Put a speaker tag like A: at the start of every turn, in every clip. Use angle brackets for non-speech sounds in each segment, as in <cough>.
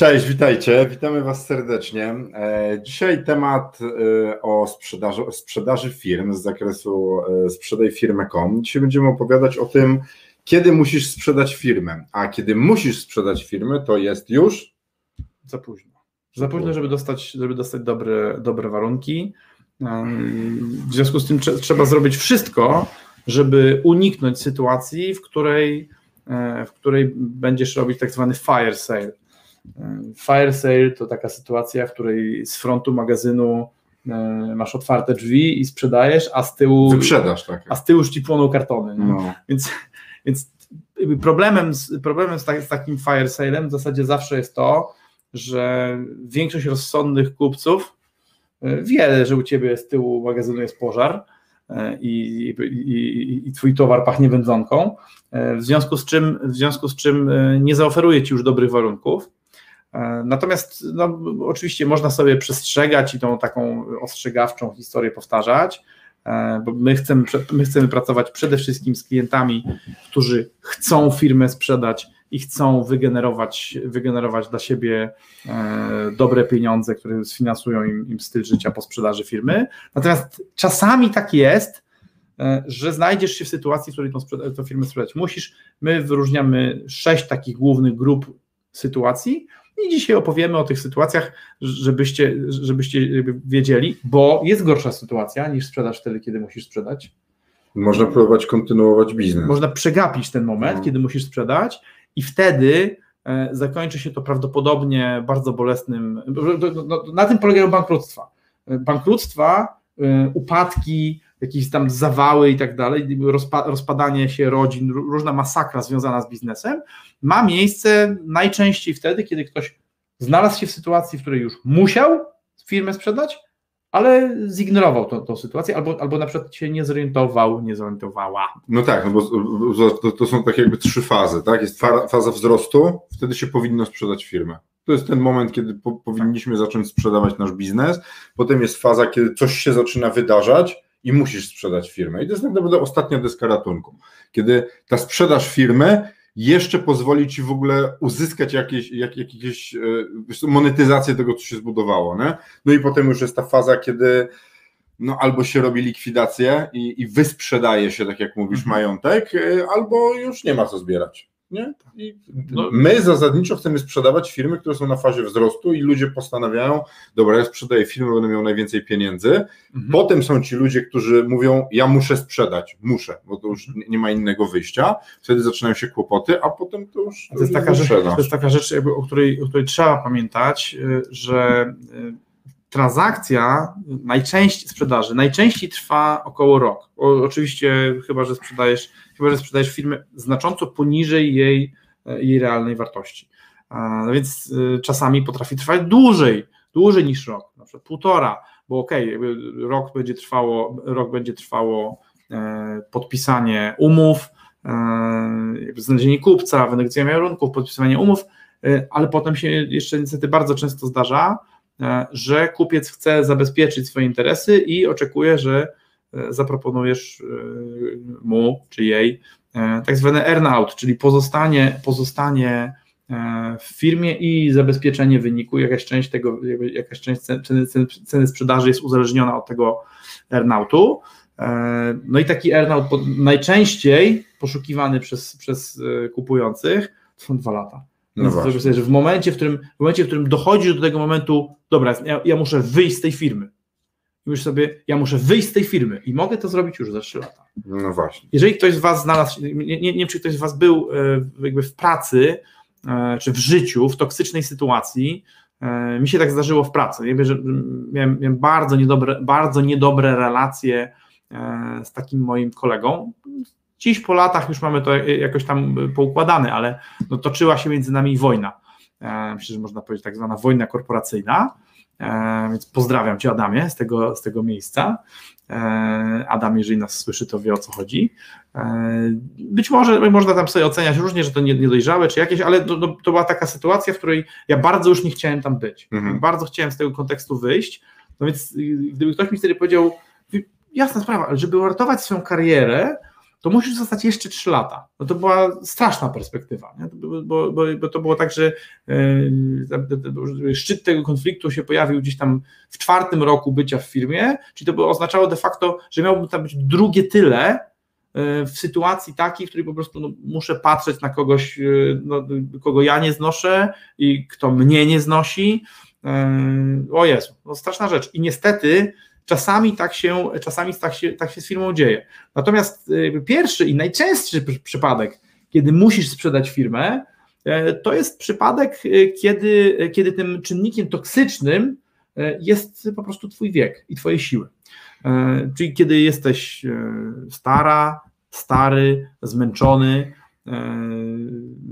A: Cześć, witajcie, witamy Was serdecznie. E, dzisiaj temat e, o sprzedaży, sprzedaży firm z zakresu e, sprzedajfirmę.com. Dzisiaj będziemy opowiadać o tym, kiedy musisz sprzedać firmę, a kiedy musisz sprzedać firmę, to jest już
B: za późno. Za późno, żeby dostać, żeby dostać dobre, dobre warunki. W związku z tym trzeba zrobić wszystko, żeby uniknąć sytuacji, w której, w której będziesz robić tak zwany fire sale Fire sale to taka sytuacja, w której z frontu magazynu e, masz otwarte drzwi i sprzedajesz, a z tyłu.
A: Wyprzedasz, tak.
B: A z tyłu już ci płoną kartony. No. Więc, więc problemem, z, problemem z, tak, z takim fire salem w zasadzie zawsze jest to, że większość rozsądnych kupców e, wie, że u ciebie z tyłu magazynu jest pożar e, i, i, i, twój towar pachnie wędzonką, w związku z czym, w związku z czym nie zaoferuje ci już dobrych warunków natomiast no, oczywiście można sobie przestrzegać i tą taką ostrzegawczą historię powtarzać, e, bo my chcemy, my chcemy pracować przede wszystkim z klientami, którzy chcą firmę sprzedać i chcą wygenerować, wygenerować dla siebie e, dobre pieniądze, które sfinansują im, im styl życia po sprzedaży firmy. Natomiast czasami tak jest, że znajdziesz się w sytuacji, w której tą, tą firmę sprzedać musisz. My wyróżniamy sześć takich głównych grup sytuacji, i dzisiaj opowiemy o tych sytuacjach, żebyście, żebyście wiedzieli, bo jest gorsza sytuacja niż sprzedaż wtedy, kiedy musisz sprzedać.
A: Można próbować kontynuować biznes.
B: Można przegapić ten moment, no. kiedy musisz sprzedać, i wtedy e, zakończy się to prawdopodobnie bardzo bolesnym. Na tym polegają bankructwa. E, bankructwa, e, upadki, jakieś tam zawały i tak dalej, rozpadanie się rodzin, różna masakra związana z biznesem, ma miejsce najczęściej wtedy, kiedy ktoś znalazł się w sytuacji, w której już musiał firmę sprzedać, ale zignorował tą, sytuację, albo, albo na przykład się nie zorientował, nie zorientowała.
A: No tak, no bo to, to są takie jakby trzy fazy, tak? Jest faza wzrostu, wtedy się powinno sprzedać firmę. To jest ten moment, kiedy po, powinniśmy zacząć sprzedawać nasz biznes. Potem jest faza, kiedy coś się zaczyna wydarzać, i musisz sprzedać firmę. I to jest tak naprawdę ostatnia deska ratunku, kiedy ta sprzedaż firmy jeszcze pozwoli ci w ogóle uzyskać jakieś, jak, jakieś e, monetyzację tego, co się zbudowało. Nie? No i potem już jest ta faza, kiedy no albo się robi likwidację i, i wysprzedaje się, tak jak mówisz, mhm. majątek, e, albo już nie ma co zbierać. Nie? I no, my zasadniczo chcemy sprzedawać firmy, które są na fazie wzrostu i ludzie postanawiają, dobra, ja sprzedaję firmę, będę miał najwięcej pieniędzy. Mhm. Potem są ci ludzie, którzy mówią, ja muszę sprzedać, muszę, bo to już nie ma innego wyjścia. Wtedy zaczynają się kłopoty, a potem to już.
B: To, jest, taka rzecz, to jest taka rzecz, jakby, o, której, o której trzeba pamiętać, y, że y, transakcja najczęściej sprzedaży najczęściej trwa około rok. O, oczywiście chyba, że sprzedajesz, chyba, że sprzedajesz firmę znacząco poniżej jej, e, jej realnej wartości. No więc e, czasami potrafi trwać dłużej, dłużej niż rok, na przykład półtora, bo okej, okay, rok będzie trwało, rok będzie trwało e, podpisanie umów, znalezienie kupca, wynegocjowanie warunków, podpisywanie umów, ale potem się jeszcze niestety bardzo często zdarza, że kupiec chce zabezpieczyć swoje interesy i oczekuje, że e, zaproponujesz e, mu czy jej tak zwany earn-out, czyli pozostanie, pozostanie w firmie i zabezpieczenie wyniku. Jakaś część tego, jakaś część ceny, ceny, ceny sprzedaży jest uzależniona od tego earn-outu. No i taki earn-out najczęściej poszukiwany przez, przez kupujących to są dwa lata. No sobie, że w momencie, w którym, w momencie, w którym dochodzisz do tego momentu, dobra, ja, ja muszę wyjść z tej firmy. I myślisz sobie, ja muszę wyjść z tej firmy i mogę to zrobić już za 3 lata.
A: No właśnie.
B: Jeżeli ktoś z Was znalazł, nie, nie, nie wiem, czy ktoś z Was był e, jakby w pracy, e, czy w życiu, w toksycznej sytuacji, e, mi się tak zdarzyło w pracy. Ja że miałem, miałem bardzo, niedobre, bardzo niedobre relacje z takim moim kolegą. Dziś po latach już mamy to jakoś tam poukładane, ale no, toczyła się między nami wojna. E, myślę, że można powiedzieć tak zwana wojna korporacyjna. E, więc pozdrawiam Cię, Adamie, z tego, z tego miejsca. Adam, jeżeli nas słyszy, to wie o co chodzi. Być może można tam sobie oceniać różnie, że to niedojrzałe czy jakieś, ale to, to była taka sytuacja, w której ja bardzo już nie chciałem tam być. Mhm. Bardzo chciałem z tego kontekstu wyjść. No więc gdyby ktoś mi wtedy powiedział, jasna sprawa, ale żeby uratować swoją karierę, to musisz zostać jeszcze 3 lata. No to była straszna perspektywa, bo, bo, bo, to było tak, że yy, szczyt tego konfliktu się pojawił gdzieś tam w czwartym roku bycia w firmie, czyli to by oznaczało de facto, że miałbym tam być drugie tyle e, w sytuacji takiej, w której po prostu no, muszę patrzeć na kogoś, e, no, kogo ja nie znoszę i kto mnie nie znosi. O Jezu, no straszna rzecz. I niestety Czasami tak się, czasami tak się, tak się z firmą dzieje. Natomiast pierwszy i najczęstszy przypadek, kiedy musisz sprzedać firmę, e, to jest przypadek, e, kiedy, kiedy tym czynnikiem toksycznym e, jest po prostu Twój wiek i Twoje siły. Czyli kiedy jesteś stara, stary, zmęczony,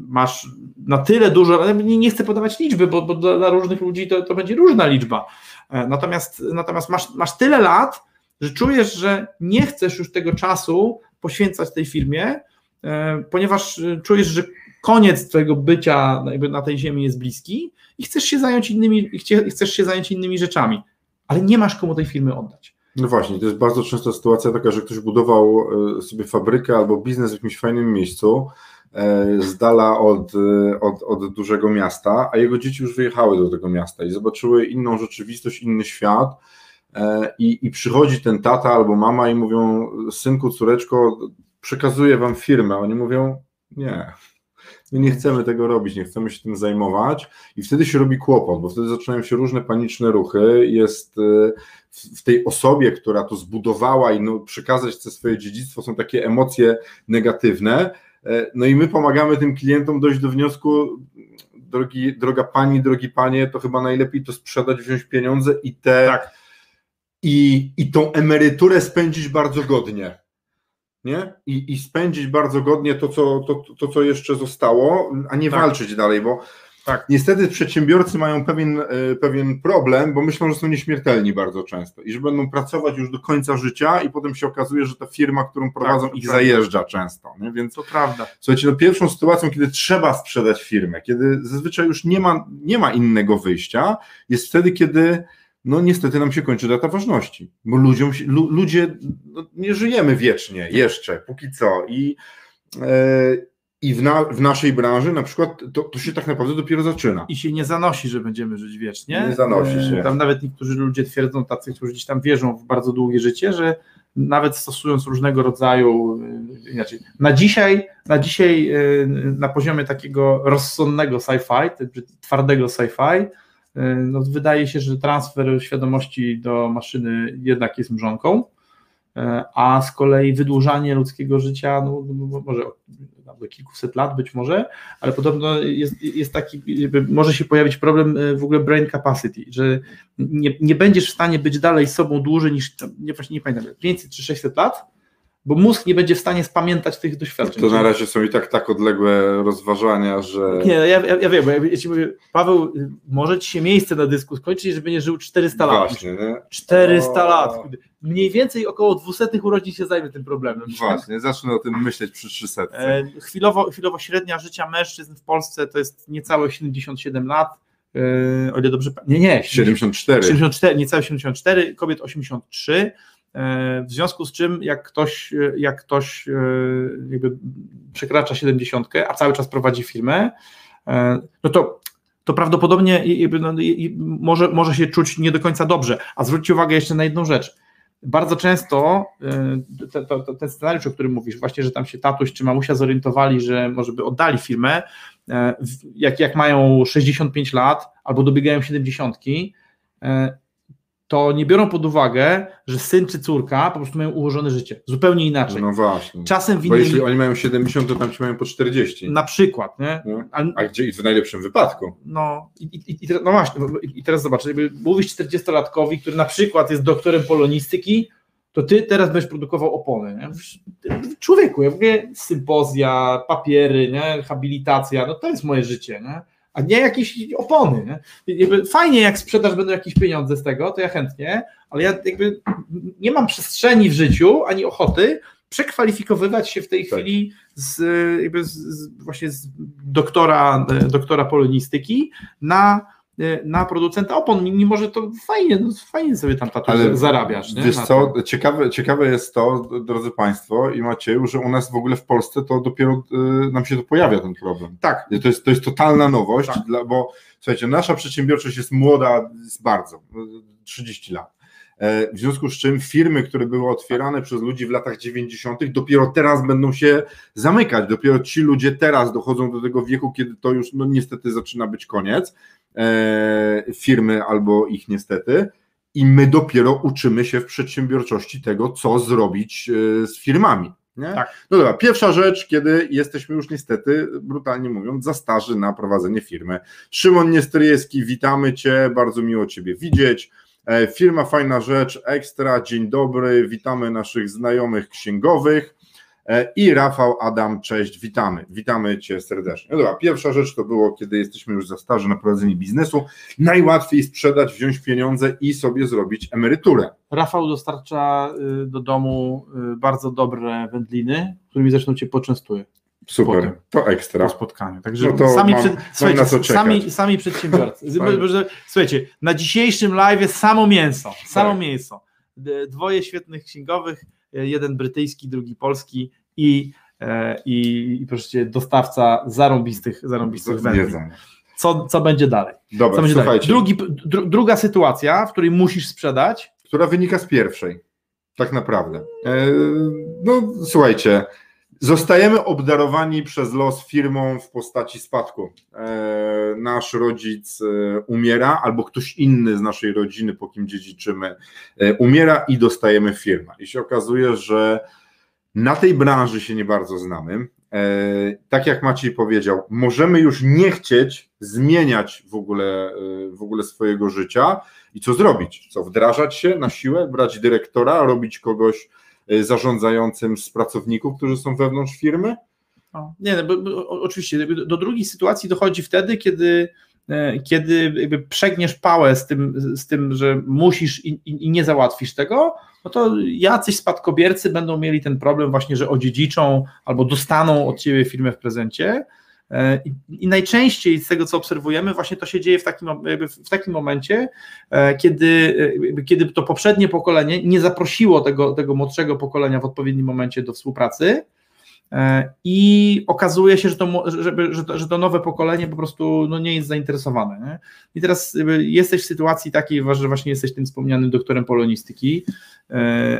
B: masz na tyle dużo, nie chcę podawać liczby, bo, bo dla różnych ludzi to, to będzie różna liczba, E, natomiast, natomiast masz, masz tyle lat, że czujesz, że nie chcesz już tego czasu poświęcać tej firmie, e, ponieważ czujesz, że koniec twojego bycia na tej ziemi jest bliski i chcesz się zająć innymi, chcesz się zająć innymi rzeczami, ale nie masz komu tej firmy oddać.
A: No właśnie, to jest bardzo często sytuacja taka, że ktoś budował e, sobie fabrykę albo biznes w jakimś fajnym miejscu, E, z dala od, e, od, od dużego miasta, a jego dzieci już wyjechały do tego miasta i zobaczyły inną rzeczywistość, inny świat. E, I, I przychodzi ten tata albo mama i mówią: Synku, córeczko, przekazuję wam firmę. Oni mówią: Nie, my nie chcemy tego robić, nie chcemy się tym zajmować, i wtedy się robi kłopot, bo wtedy zaczynają się różne paniczne ruchy. Jest w tej osobie, która to zbudowała i no, przekazać te swoje dziedzictwo, są takie emocje negatywne E, no i my pomagamy tym klientom dojść do wniosku, drogi, droga pani, drogi panie, to chyba najlepiej to sprzedać, wziąć pieniądze i te tak. i, i tą emeryturę spędzić bardzo godnie. Nie? I, I spędzić bardzo godnie to co, to, to, co jeszcze zostało, a nie tak. walczyć dalej, bo tak. Niestety przedsiębiorcy mają pewien, e, pewien problem, bo myślą, że są nieśmiertelni bardzo często i że będą pracować już do końca życia i potem się okazuje, że ta firma, którą prowadzą, tak, ich prawda. zajeżdża często. Nie? Więc
B: to prawda.
A: Słuchajcie, no pierwszą sytuacją, kiedy trzeba sprzedać firmę, kiedy zazwyczaj już nie ma, nie ma innego wyjścia, jest wtedy, kiedy no niestety nam się kończy data ważności, bo ludziom, ludzie, no, nie żyjemy wiecznie jeszcze, póki co i e, i w, na, w, naszej branży na przykład to, to, się tak naprawdę dopiero zaczyna.
B: I się nie zanosi, że będziemy żyć wiecznie.
A: Nie zanosi się.
B: Tam nawet niektórzy ludzie twierdzą, tacy, którzy gdzieś tam wierzą w bardzo długie życie, że nawet stosując różnego rodzaju, e, inaczej, na dzisiaj, na dzisiaj e, na poziomie takiego rozsądnego sci-fi, twardego sci-fi, e, no wydaje się, że transfer świadomości do maszyny jednak jest mrzonką, a z kolei wydłużanie ludzkiego życia, no, może do kilkuset lat być może, ale podobno jest, jest taki, może się pojawić problem e, w ogóle brain capacity, że nie, nie będziesz w stanie być dalej sobą dłużej niż, nie, nie pamiętam, 500 czy 600 lat, bo mózg nie będzie w stanie spamiętać tych doświadczeń.
A: To na razie są i tak tak odległe rozważania, że...
B: Nie, ja, ja, ja wiem, bo ja, ja ci mówię, Paweł, może ci się miejsce na dysku skończyć, żeby nie żył 400 lat.
A: Właśnie, nie?
B: 400 o... lat. Mniej więcej około 200 urodzin się zajmie tym problemem.
A: Właśnie, zacznę o tym myśleć przy 300.
B: E, chwilowo, chwilowo średnia życia mężczyzn w Polsce to jest niecałe 77 lat. E, o ile dobrze... Nie, nie.
A: 74.
B: 74, niecałe 74, kobiet 83. E, w związku z czym, jak ktoś, jak ktoś e, jakby przekracza 70, a cały czas prowadzi firmę, e, no to, to prawdopodobnie no, może, może się czuć nie do końca dobrze. A zwróćcie uwagę jeszcze na jedną rzecz. Bardzo często te, ten scenariusz, o którym mówisz, właśnie, że tam się tatuś czy mamusia zorientowali, że może by oddali firmę, jak, jak mają 65 lat albo dobiegają 70, to nie biorą pod uwagę, że syn czy córka po prostu mają ułożone życie. Zupełnie inaczej.
A: No właśnie.
B: Czasem w
A: innym... Bo jeśli oni mają 70, to tam ci mają po 40.
B: Na przykład, nie?
A: No. A gdzie i w najlepszym wypadku.
B: No i, i, i no właśnie, i teraz zobacz, jakby mówisz 40-latkowi, który na przykład jest doktorem polonistyki, to ty teraz będziesz produkował opony. Nie? Człowieku, ja mówię sympozja, papiery, nie? habilitacja, no to jest moje życie, nie? A nie jakieś opony. Nie? Fajnie, jak sprzedaż będą jakieś pieniądze z tego, to ja chętnie, ale ja jakby nie mam przestrzeni w życiu ani ochoty przekwalifikowywać się w tej
A: Tak.
B: chwili z, jakby z, z, właśnie z doktora, doktora polonistyki na, na producenta opon, mimo że to fajnie, no fajnie sobie tam Tatu,
A: Ale
B: zarabiasz. Nie?
A: Wiesz
B: Na
A: co, ciekawe, ciekawe jest to, drodzy Państwo i Macieju, że u nas w ogóle w Polsce to dopiero y, nam się to pojawia ten problem.
B: Tak,
A: To jest, to jest totalna nowość,
B: Tak.
A: dla, bo słuchajcie, nasza przedsiębiorczość jest młoda jest bardzo, y, 30 lat. E, W związku z czym firmy, które były otwierane przez ludzi w latach 90., dopiero teraz będą się zamykać. Dopiero ci ludzie teraz dochodzą do tego wieku, kiedy to już no, niestety zaczyna być koniec firmy albo ich niestety. I my dopiero uczymy się w przedsiębiorczości tego, co zrobić e, z firmami. Nie?
B: Tak.
A: No dobra, pierwsza rzecz, kiedy jesteśmy już niestety, brutalnie mówiąc, za starzy na prowadzenie firmy. Szymon Niestryjewski, witamy Cię, bardzo miło Ciebie widzieć. E, Firma Fajna Rzecz, Ekstra, dzień dobry, witamy naszych znajomych księgowych. E, I Rafał Adam, cześć, witamy, witamy Cię serdecznie. No dobra, pierwsza rzecz to było, kiedy jesteśmy już za starzy na prowadzenie biznesu, najłatwiej sprzedać, wziąć pieniądze i sobie zrobić emeryturę.
B: Rafał dostarcza y, do domu y, bardzo dobre wędliny, którymi zresztą Cię poczęstuje
A: Super,
B: Potem.
A: to ekstra.
B: po spotkaniu. Także
A: No
B: sami,
A: mam-
B: przed,
A: mam
B: słuchajcie,
A: na co czekać.
B: sami, sami przedsiębiorcy. <laughs> Słuchajcie, na dzisiejszym live samo mięso, samo
A: Tak.
B: mięso. Dwoje świetnych księgowych, jeden brytyjski, drugi polski i, e, i, i proszę cię, dostawca zarąbistych, zarąbistych wędlin. Co, co będzie dalej? Co
A: Dobra,
B: będzie dalej?
A: słuchajcie,
B: Drugi, dru, druga sytuacja, w której musisz sprzedać,
A: która wynika z pierwszej, tak naprawdę. E, no słuchajcie, zostajemy obdarowani przez los firmą w postaci spadku. E, nasz rodzic e, umiera, albo ktoś inny z naszej rodziny, po kim dziedziczymy, e, umiera i dostajemy firmę. I się okazuje, że na tej branży się nie bardzo znamy. Tak jak Maciej powiedział, możemy już nie chcieć zmieniać w ogóle, w ogóle swojego życia i co zrobić? Co, wdrażać się na siłę, brać dyrektora, robić kogoś zarządzającym z pracowników, którzy są wewnątrz firmy?
B: No, nie, no, bo, bo, o- oczywiście do drugiej sytuacji dochodzi wtedy, kiedy, e, kiedy jakby przegniesz pałę z tym, z tym że musisz i, i nie załatwisz tego, no to jacyś spadkobiercy będą mieli ten problem właśnie, że odziedziczą albo dostaną od ciebie firmę w prezencie. E, I, najczęściej z tego, co obserwujemy, właśnie to się dzieje w takim, w takim momencie, e, kiedy, e, kiedy to poprzednie pokolenie nie zaprosiło tego, tego młodszego pokolenia w odpowiednim momencie do współpracy, I okazuje się, że to, żeby, że, to, że to nowe pokolenie po prostu no, nie jest zainteresowane. Nie? I teraz jesteś w sytuacji takiej, że właśnie jesteś tym wspomnianym doktorem polonistyki,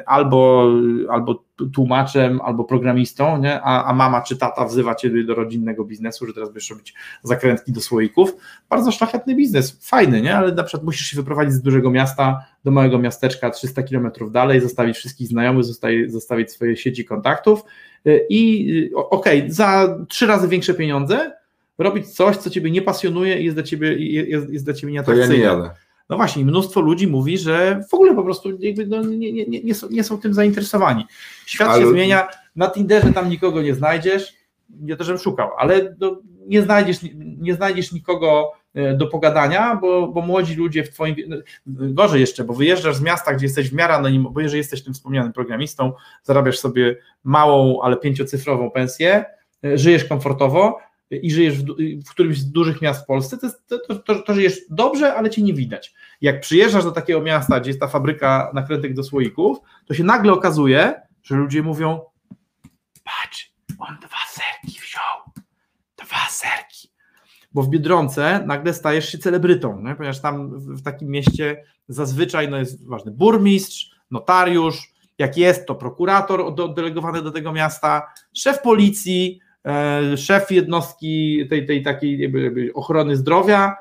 B: albo, albo tłumaczem, albo programistą, nie? A, a mama czy tata wzywa cię do rodzinnego biznesu, że teraz będziesz robić zakrętki do słoików. Bardzo szlachetny biznes, fajny, nie? ale na przykład musisz się wyprowadzić z dużego miasta do małego miasteczka 300 kilometrów dalej, zostawić wszystkich znajomych, zostawi- zostawić swoje sieci kontaktów i y, okej, za trzy razy większe pieniądze robić coś, co ciebie nie pasjonuje i jest dla ciebie, jest, jest dla ciebie
A: To ja
B: nieatrakcyjne.
A: nie jadę.
B: No właśnie, mnóstwo ludzi mówi, że w ogóle po prostu no, nie, nie, nie, są, nie są tym zainteresowani. Świat
A: Ale-
B: się zmienia, na Tinderze tam nikogo nie znajdziesz, nie to, żebym szukał, ale no, nie, znajdziesz, nie znajdziesz nikogo e, do pogadania, bo, bo młodzi ludzie w twoim, no, gorzej jeszcze, bo wyjeżdżasz z miasta, gdzie jesteś w miarę anonim, bo jeżeli jesteś tym wspomnianym programistą, zarabiasz sobie małą, ale pięciocyfrową pensję, e, żyjesz komfortowo i żyjesz w, w którymś z dużych miast w Polsce, to, jest- to, to, to, żyjesz dobrze, ale cię nie widać. Jak przyjeżdżasz do takiego miasta, gdzie jest ta fabryka nakrętek do słoików, to się nagle okazuje, że ludzie mówią patrz, on dwa serki wziął, dwa serki. Bo w Biedronce nagle stajesz się celebrytą, nie? ponieważ tam w, w takim mieście zazwyczaj no, jest ważny burmistrz, notariusz, jak jest, to prokurator od- oddelegowany do tego miasta, szef policji, szef jednostki tej, tej takiej jakby, ochrony zdrowia,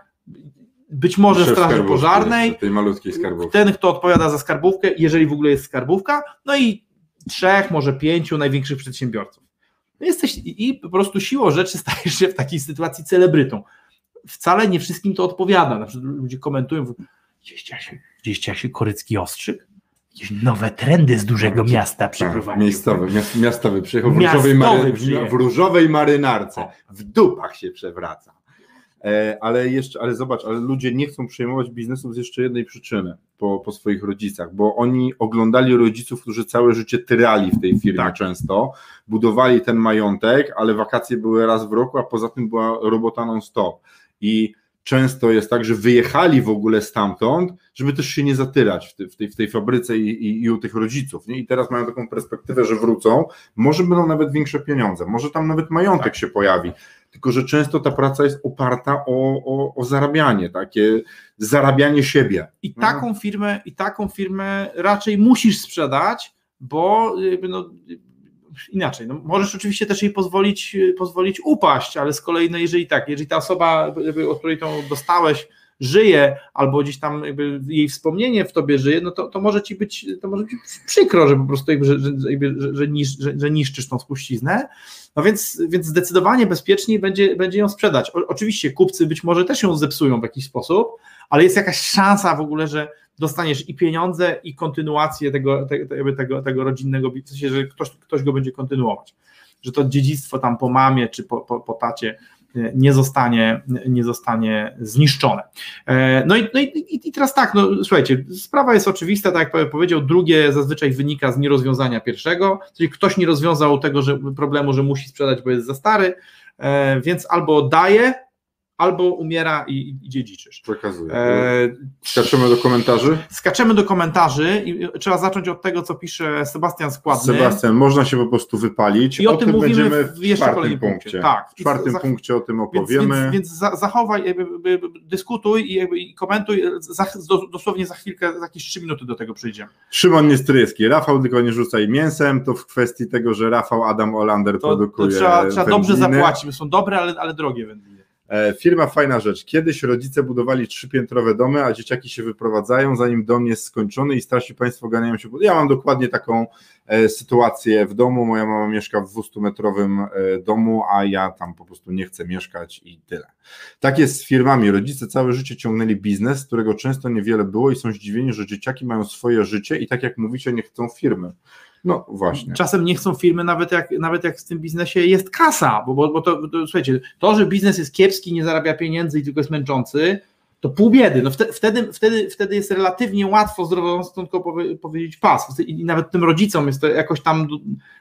B: być może
A: Szef
B: straży pożarnej,
A: Tej malutkiej skarbówki.
B: ten, kto odpowiada za skarbówkę, jeżeli w ogóle jest skarbówka, no i trzech, może pięciu największych przedsiębiorców. No Jesteś i po prostu siłą rzeczy <laughs> stajesz się w takiej sytuacji celebrytą. Wcale nie wszystkim to odpowiada. Na przykład ludzie komentują, widzieliście jak się, jak się Korycki ostrzyk? Jakieś nowe trendy z dużego miasta
A: Tak,
B: przyprowadził.
A: miejscowy, miast, miastowy przyjechał w różowej, mary, w różowej marynarce. W dupach się przewraca. E, ale jeszcze, ale zobacz, ale ludzie nie chcą przejmować biznesów z jeszcze jednej przyczyny po, po swoich rodzicach, bo oni oglądali rodziców, którzy całe życie tyrali w tej firmie
B: Tak.
A: często, budowali ten majątek, ale wakacje były raz w roku, a poza tym była robota non-stop. I często jest tak, że wyjechali w ogóle stamtąd, żeby też się nie zatyrać w, ty, w, tej, w tej fabryce i, i, i u tych rodziców. Nie? I teraz mają taką perspektywę, że wrócą, może będą nawet większe pieniądze, może tam nawet majątek
B: Tak.
A: się pojawi. Tylko, że często ta praca jest oparta o, o, o zarabianie, takie zarabianie siebie.
B: I
A: No.
B: taką firmę, i taką firmę raczej musisz sprzedać, bo no, inaczej, no, możesz oczywiście też jej pozwolić, pozwolić upaść, ale z kolei, no jeżeli tak, jeżeli ta osoba, od której tą dostałeś, żyje, albo gdzieś tam jakby jej wspomnienie w tobie żyje, no to, to może ci być, to może przykro, że po prostu jakby, że, jakby, że, że, że, niszczysz tą spuściznę. No więc, więc zdecydowanie bezpieczniej będzie, będzie ją sprzedać. O, oczywiście kupcy być może też ją zepsują w jakiś sposób, ale jest jakaś szansa w ogóle, że dostaniesz i pieniądze, i kontynuację tego, te, tego, tego, tego rodzinnego, w sensie, że ktoś, ktoś go będzie kontynuować. Że to dziedzictwo tam po mamie czy po, po, po tacie nie zostanie, nie zostanie zniszczone. E, No i, no i, i teraz tak, no słuchajcie, sprawa jest oczywista, tak jak powiedział, drugie zazwyczaj wynika z nierozwiązania pierwszego, czyli ktoś nie rozwiązał tego że, problemu, że musi sprzedać, bo jest za stary, e, więc albo daje, albo umiera i, i, dziedziczysz.
A: Przekazuję.
B: E,
A: Skaczemy do komentarzy.
B: Skaczemy do komentarzy i trzeba zacząć od tego, co pisze Sebastian Składny.
A: Sebastian, można się po prostu wypalić.
B: I o, tym mówimy
A: będziemy
B: w
A: w
B: jeszcze
A: czwartym punkcie.
B: punkcie. Tak.
A: W czwartym
B: Za-
A: punkcie o tym
B: Więc,
A: opowiemy.
B: więc, więc za, zachowaj, jakby, dyskutuj i, jakby, i komentuj. Za, do, dosłownie za chwilkę, za jakieś 3 minuty do tego przejdziemy.
A: Szymon Niestryjewski. Rafał tylko nie rzucaj mięsem, to w kwestii tego, że Rafał Adam Olander
B: To,
A: produkuje
B: to trzeba, trzeba dobrze zapłacić, bo są dobre, ale, ale drogie wędliny.
A: E, Firma fajna rzecz. Kiedyś rodzice budowali trzypiętrowe domy, a dzieciaki się wyprowadzają, zanim dom jest skończony i starsi państwo ganiają się. Ja mam dokładnie taką e, sytuację w domu. Moja mama mieszka w 200-metrowym e, domu, a ja tam po prostu nie chcę mieszkać i tyle. Tak jest z firmami. Rodzice całe życie ciągnęli biznes, którego często niewiele było i są zdziwieni, że dzieciaki mają swoje życie i tak jak mówicie, nie chcą firmy. No właśnie.
B: Czasem nie chcą firmy, nawet jak, nawet jak w tym biznesie jest kasa, bo, bo, bo to, to słuchajcie, to, że biznes jest kiepski, nie zarabia pieniędzy i tylko jest męczący, to pół biedy. No wtedy, wtedy, wtedy, jest relatywnie łatwo zdroworozsądkowo powie, powiedzieć pas. I nawet tym rodzicom jest to jakoś tam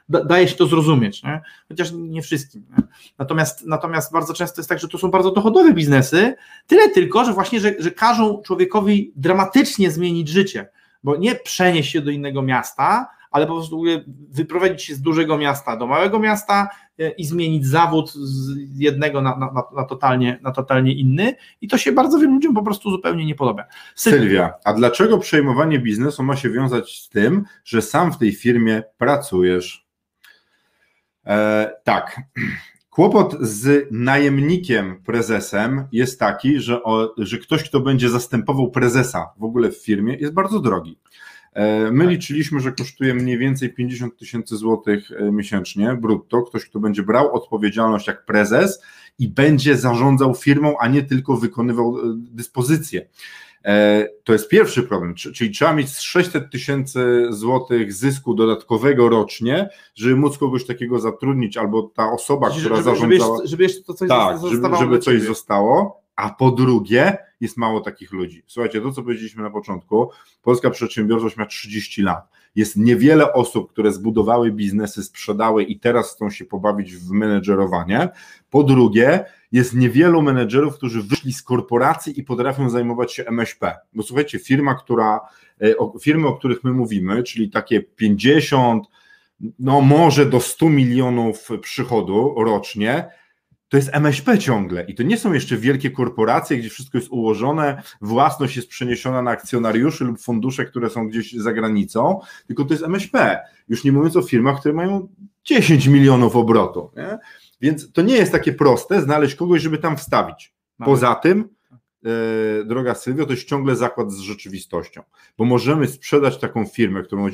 B: da, daje się to zrozumieć, nie? chociaż nie wszystkim. Nie? Natomiast, natomiast bardzo często jest tak, że to są bardzo dochodowe biznesy, tyle tylko, że właśnie, że, że każą człowiekowi dramatycznie zmienić życie, bo nie przenieść się do innego miasta, ale po prostu wyprowadzić się z dużego miasta do małego miasta e, i zmienić zawód z jednego na, na, na, totalnie, na totalnie inny i to się bardzo wielu ludziom po prostu zupełnie nie podoba.
A: Sylwia, a dlaczego przejmowanie biznesu ma się wiązać z tym, że sam w tej firmie pracujesz? E, tak. Kłopot z najemnikiem prezesem jest taki, że, o, że ktoś, kto będzie zastępował prezesa w ogóle w firmie, jest bardzo drogi. My liczyliśmy, że kosztuje mniej więcej 50 tysięcy złotych miesięcznie brutto. Ktoś, kto będzie brał odpowiedzialność jak prezes i będzie zarządzał firmą, a nie tylko wykonywał dyspozycje. To jest pierwszy problem, czyli trzeba mieć 600 tysięcy złotych zysku dodatkowego rocznie, żeby móc kogoś takiego zatrudnić, albo ta osoba, która
B: żeby,
A: zarządzała.
B: Żeby jeszcze to coś
A: tak, żeby, żeby coś zostało. A po drugie, jest mało takich ludzi. Słuchajcie, to co powiedzieliśmy na początku, polska przedsiębiorczość ma 30 lat. Jest niewiele osób, które zbudowały biznesy, sprzedały i teraz chcą się pobawić w menedżerowanie. Po drugie, jest niewielu menedżerów, którzy wyszli z korporacji i potrafią zajmować się MŚP. Bo słuchajcie, firma, która, firmy, o których my mówimy, czyli takie 50, no może do 100 milionów przychodu rocznie, to jest MŚP ciągle i to nie są jeszcze wielkie korporacje, gdzie wszystko jest ułożone, własność jest przeniesiona na akcjonariuszy lub fundusze, które są gdzieś za granicą, tylko to jest MŚP. Już nie mówiąc o firmach, które mają 10 milionów obrotu. Nie? Więc to nie jest takie proste znaleźć kogoś, żeby tam wstawić. Poza tym, e, droga Sylwio, to jest ciągle zakład z rzeczywistością, bo możemy sprzedać taką firmę, którą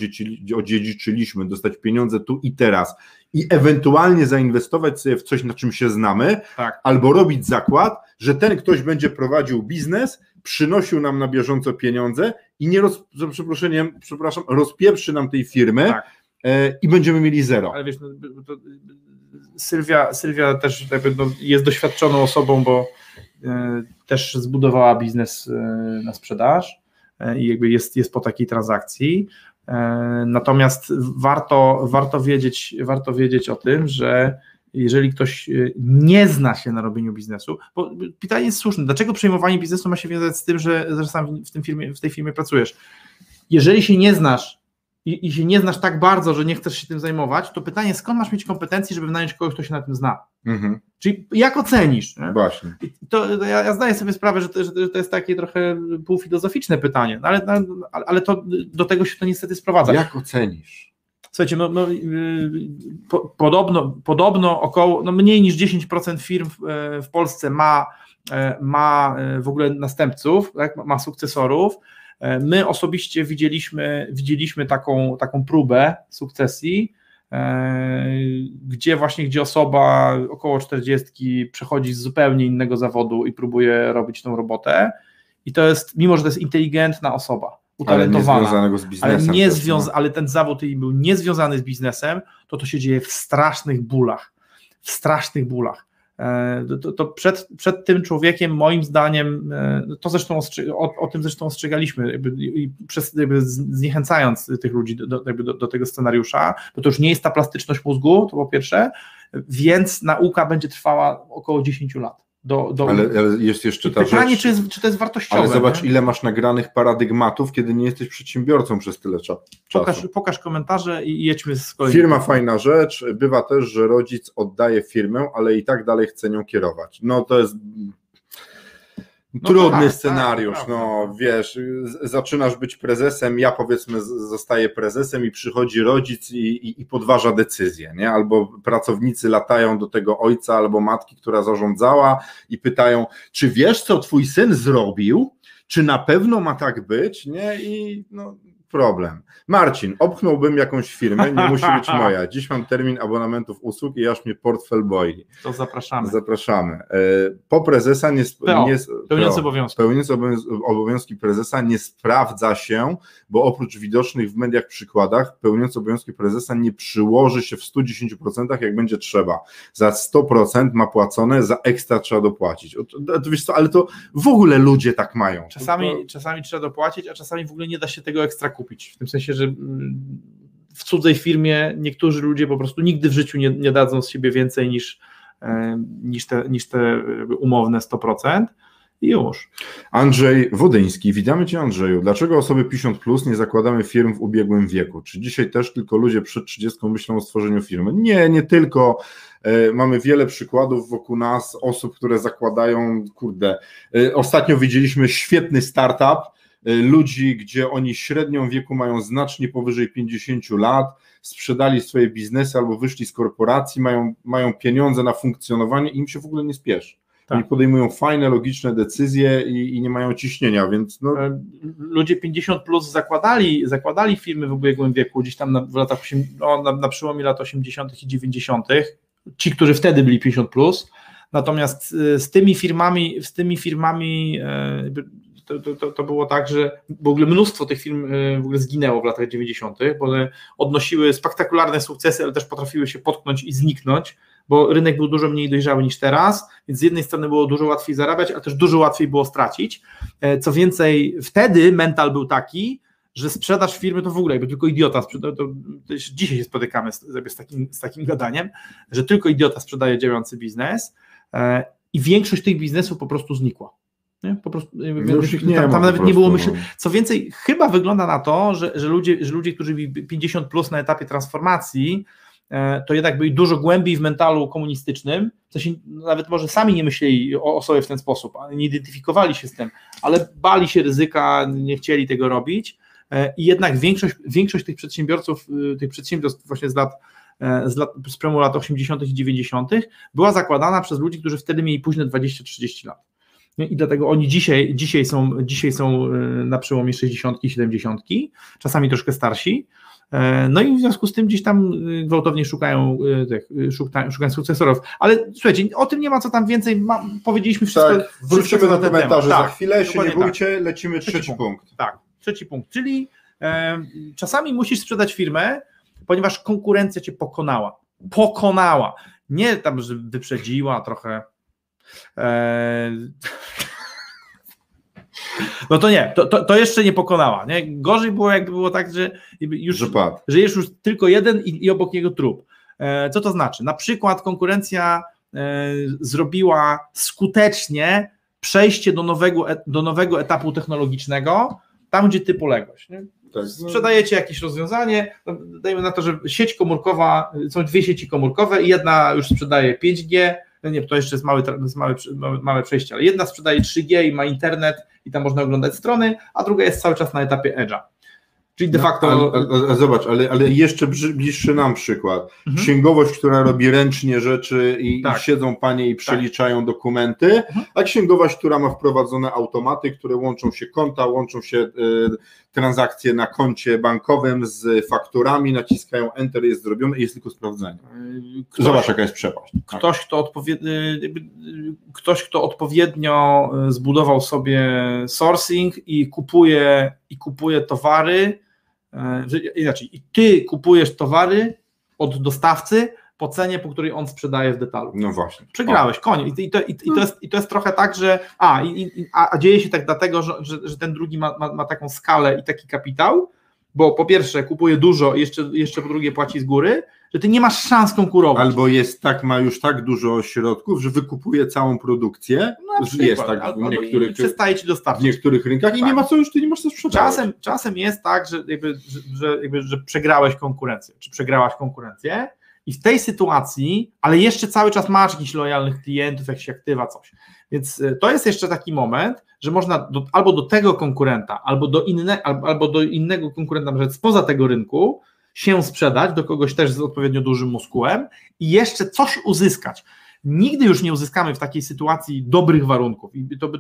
A: odziedziczyliśmy, dostać pieniądze tu i teraz i ewentualnie zainwestować sobie w coś, na czym się znamy,
B: tak.
A: albo robić zakład, że ten ktoś będzie prowadził biznes, przynosił nam na bieżąco pieniądze i nie roz, przeproszeniem, przepraszam, rozpieprzy nam tej firmy
B: tak.
A: e, i będziemy mieli zero.
B: Ale wiesz, no, to, Sylwia, Sylwia też jakby, no, jest doświadczoną osobą, bo też zbudowała biznes na sprzedaż i jakby jest, jest po takiej transakcji. Natomiast warto, warto, wiedzieć, warto wiedzieć o tym, że jeżeli ktoś nie zna się na robieniu biznesu, bo pytanie jest słuszne, dlaczego przejmowanie biznesu ma się wiązać z tym, że, że sam w, tym firmie, w tej firmie pracujesz? Jeżeli się nie znasz i, i się nie znasz tak bardzo, że nie chcesz się tym zajmować, to pytanie, skąd masz mieć kompetencje, żeby wynająć kogoś, kto się na tym zna? Mhm. Czyli jak ocenisz? Nie?
A: Właśnie.
B: To, to ja, ja, zdaję sobie sprawę, że to, że to, jest takie trochę półfilozoficzne pytanie, no ale, no, ale to, do tego się to niestety sprowadza.
A: Jak ocenisz?
B: Słuchajcie, no, no, yy, po, podobno, podobno około, no mniej niż 10% firm w, e, w Polsce ma, e, ma e, w ogóle następców, tak, ma sukcesorów, my osobiście widzieliśmy, widzieliśmy taką, taką próbę sukcesji, e, gdzie właśnie, gdzie osoba około 40 przechodzi z zupełnie innego zawodu i próbuje robić tą robotę i to jest, mimo że to jest inteligentna osoba, utalentowana,
A: ale nie z biznesem.
B: Ale, nie związa- no. ale ten zawód jej był niezwiązany z biznesem, to to się dzieje w strasznych bólach, w strasznych bólach. E, to, to, przed, przed tym człowiekiem, moim zdaniem, e, to zresztą o, o tym zresztą ostrzegaliśmy, jakby, przez, jakby zniechęcając tych ludzi do, do, do, tego scenariusza, bo to już nie jest ta plastyczność mózgu, to po pierwsze, więc nauka będzie trwała około 10 lat. Do, do...
A: Ale, ale, jest jeszcze ta
B: pytanie,
A: rzecz.
B: Czy, jest, czy to jest wartościowe.
A: Ale zobacz, nie? ile masz nagranych paradygmatów, kiedy nie jesteś przedsiębiorcą przez tyle czasu.
B: Pokaż, pokaż komentarze i jedźmy z
A: kolejnym. Firma fajna rzecz. Bywa też, że rodzic oddaje firmę, ale i tak dalej chce nią kierować. No to jest no Trudny tak, tak scenariusz, tak, no wiesz, zaczynasz być prezesem, ja powiedzmy zostaję prezesem i przychodzi rodzic i, i, i, podważa decyzję, nie? Albo pracownicy latają do tego ojca albo matki, która zarządzała i pytają, czy wiesz, co twój syn zrobił? Czy na pewno ma tak być? Nie? I no, problem. Marcin, obchnąłbym jakąś firmę, nie musi być <laughs> moja. Dziś mam termin abonamentów usług i aż mnie portfel boi.
B: To zapraszamy.
A: Zapraszamy. E, po prezesa nie,
B: PO, nie pełniący obowiązki.
A: Pełniący obowiązki prezesa nie sprawdza się, bo oprócz widocznych w mediach przykładach, pełniący obowiązki prezesa nie przyłoży się w 110% jak będzie trzeba. Za 100% ma płacone, za ekstra trzeba dopłacić. To, wiesz co, ale to w ogóle ludzie tak mają.
B: Czasami,
A: to...
B: czasami trzeba dopłacić, a czasami w ogóle nie da się tego ekstra kupić kupić. W tym sensie, że mm, w cudzej firmie niektórzy ludzie po prostu nigdy w życiu nie, nie dadzą z siebie więcej niż, e, niż, te, niż te umowne 100%. I już.
A: Andrzej Wodyński, witamy Cię Andrzeju. Dlaczego osoby 50 plus nie zakładamy firm w ubiegłym wieku? Czy dzisiaj też tylko ludzie przed 30 myślą o stworzeniu firmy? Nie, nie tylko. E, mamy wiele przykładów wokół nas, osób, które zakładają, kurde, e, ostatnio widzieliśmy świetny startup, ludzi, gdzie oni średnią wieku mają znacznie powyżej 50 lat, sprzedali swoje biznesy albo wyszli z korporacji, mają, mają pieniądze na funkcjonowanie i im się w ogóle nie spieszy. Tak. Oni podejmują fajne, logiczne decyzje i, i, nie mają ciśnienia, więc no... E,
B: ludzie 50 plus zakładali, zakładali firmy w ubiegłym wieku, gdzieś tam na, w latach, no, na, na przełomie lat 80. i 90., ci, którzy wtedy byli 50 plus, natomiast e, z tymi firmami, z tymi firmami e, to, to, to było tak, że w ogóle mnóstwo tych firm e, w ogóle zginęło w latach 90., bo one odnosiły spektakularne sukcesy, ale też potrafiły się potknąć i zniknąć, bo rynek był dużo mniej dojrzały niż teraz, więc z jednej strony było dużo łatwiej zarabiać, ale też dużo łatwiej było stracić. E, co więcej, wtedy mental był taki, że sprzedaż firmy to w ogóle jakby tylko idiota sprzeda, to, to dzisiaj się spotykamy z, z, takim, z takim gadaniem, że tylko idiota sprzedaje działający biznes e, i większość tych biznesów po prostu znikła. Nie? Po prostu nie tam, tam nawet nie było myśli. No. Co więcej, chyba wygląda na to, że, że, ludzie, że ludzie, którzy byli 50 plus na etapie transformacji, e, to jednak byli dużo głębiej w mentalu komunistycznym, w sensie nawet może sami nie myśleli o, o sobie w ten sposób, nie identyfikowali się z tym, ale bali się ryzyka, nie chcieli tego robić e, i jednak większość, większość tych przedsiębiorców, y, tych przedsiębiorstw właśnie z lat e, z, lat, z premu lat 80. i 90. była zakładana przez ludzi, którzy wtedy mieli późne 20-30 lat. I dlatego oni dzisiaj, dzisiaj, są, dzisiaj są e, na przełomie 60 i 70, czasami troszkę starsi. E, no i w związku z tym gdzieś tam e, gwałtownie szukają, szukają, szukają sukcesorów. Ale słuchajcie, o tym nie ma co tam więcej. Ma, powiedzieliśmy wszystko.
A: Tak, wrócimy do komentarzy tak, za chwilę, się nie bójcie, tak. lecimy trzeci, trzeci punkt. punkt.
B: Tak, trzeci punkt, czyli e, czasami musisz sprzedać firmę, ponieważ konkurencja cię pokonała. Pokonała. Nie tam, że wyprzedziła trochę. No to nie, to, to, to, jeszcze nie pokonała. Nie? Gorzej było, jak było tak, że już, że, że jest już tylko jeden i, i obok niego trup. Eee, co to znaczy? Na przykład konkurencja e, zrobiła skutecznie przejście do nowego, e, do nowego etapu technologicznego, tam gdzie ty poległeś. Nie? Tak. Sprzedajecie jakieś rozwiązanie, dajmy na to, że sieć komórkowa, są dwie sieci komórkowe i jedna już sprzedaje 5G, no nie, to jeszcze jest małe, jest małe, małe przejście, ale jedna sprzedaje 3G i ma internet i tam można oglądać strony, a druga jest cały czas na etapie Edge'a. Czyli de no, facto.
A: No, ale, ale, zobacz, ale, ale jeszcze bliższy nam przykład. Mhm. Księgowość, która robi ręcznie rzeczy i, tak. i siedzą panie i tak. przeliczają tak. dokumenty, mhm. a księgowość, która ma wprowadzone automaty, które łączą się konta, łączą się y, transakcje na koncie bankowym z fakturami, naciskają Enter, jest zrobione i jest tylko sprawdzenie. Ktoś, zobacz, jaka jest przepaść.
B: Ktoś, kto odpowiednio, ktoś, kto odpowiednio zbudował sobie sourcing i kupuje, i kupuje towary E, inaczej, i ty kupujesz towary od dostawcy po cenie, po której on sprzedaje w detalu.
A: No właśnie.
B: Przegrałeś, koniec. I to, i, i, to jest, I to jest trochę tak, że a, i, a, a dzieje się tak dlatego, że, że, że ten drugi ma, ma, ma taką skalę i taki kapitał, bo po pierwsze kupuje dużo i jeszcze, jeszcze po drugie płaci z góry, że ty nie masz szans konkurować.
A: Albo jest tak, ma już tak dużo środków, że wykupuje całą produkcję.
B: No, przykład, jest tak albo, w niektórych, i przestaje ci dostarczyć.
A: W niektórych rynkach tak. i nie tak. ma co już, ty nie masz co sprzedać.
B: Czasem, czasem jest tak, że, jakby, że, jakby, że przegrałeś konkurencję, czy przegrałaś konkurencję i w tej sytuacji, ale jeszcze cały czas masz jakichś lojalnych klientów, jakieś aktywa, coś. Więc e, to jest jeszcze taki moment, że można do, albo do tego konkurenta, albo do, inne, albo, do innego konkurenta, na przykład spoza tego rynku, się sprzedać do kogoś też z odpowiednio dużym muskułem i jeszcze coś uzyskać. Nigdy już nie uzyskamy w takiej sytuacji dobrych warunków i to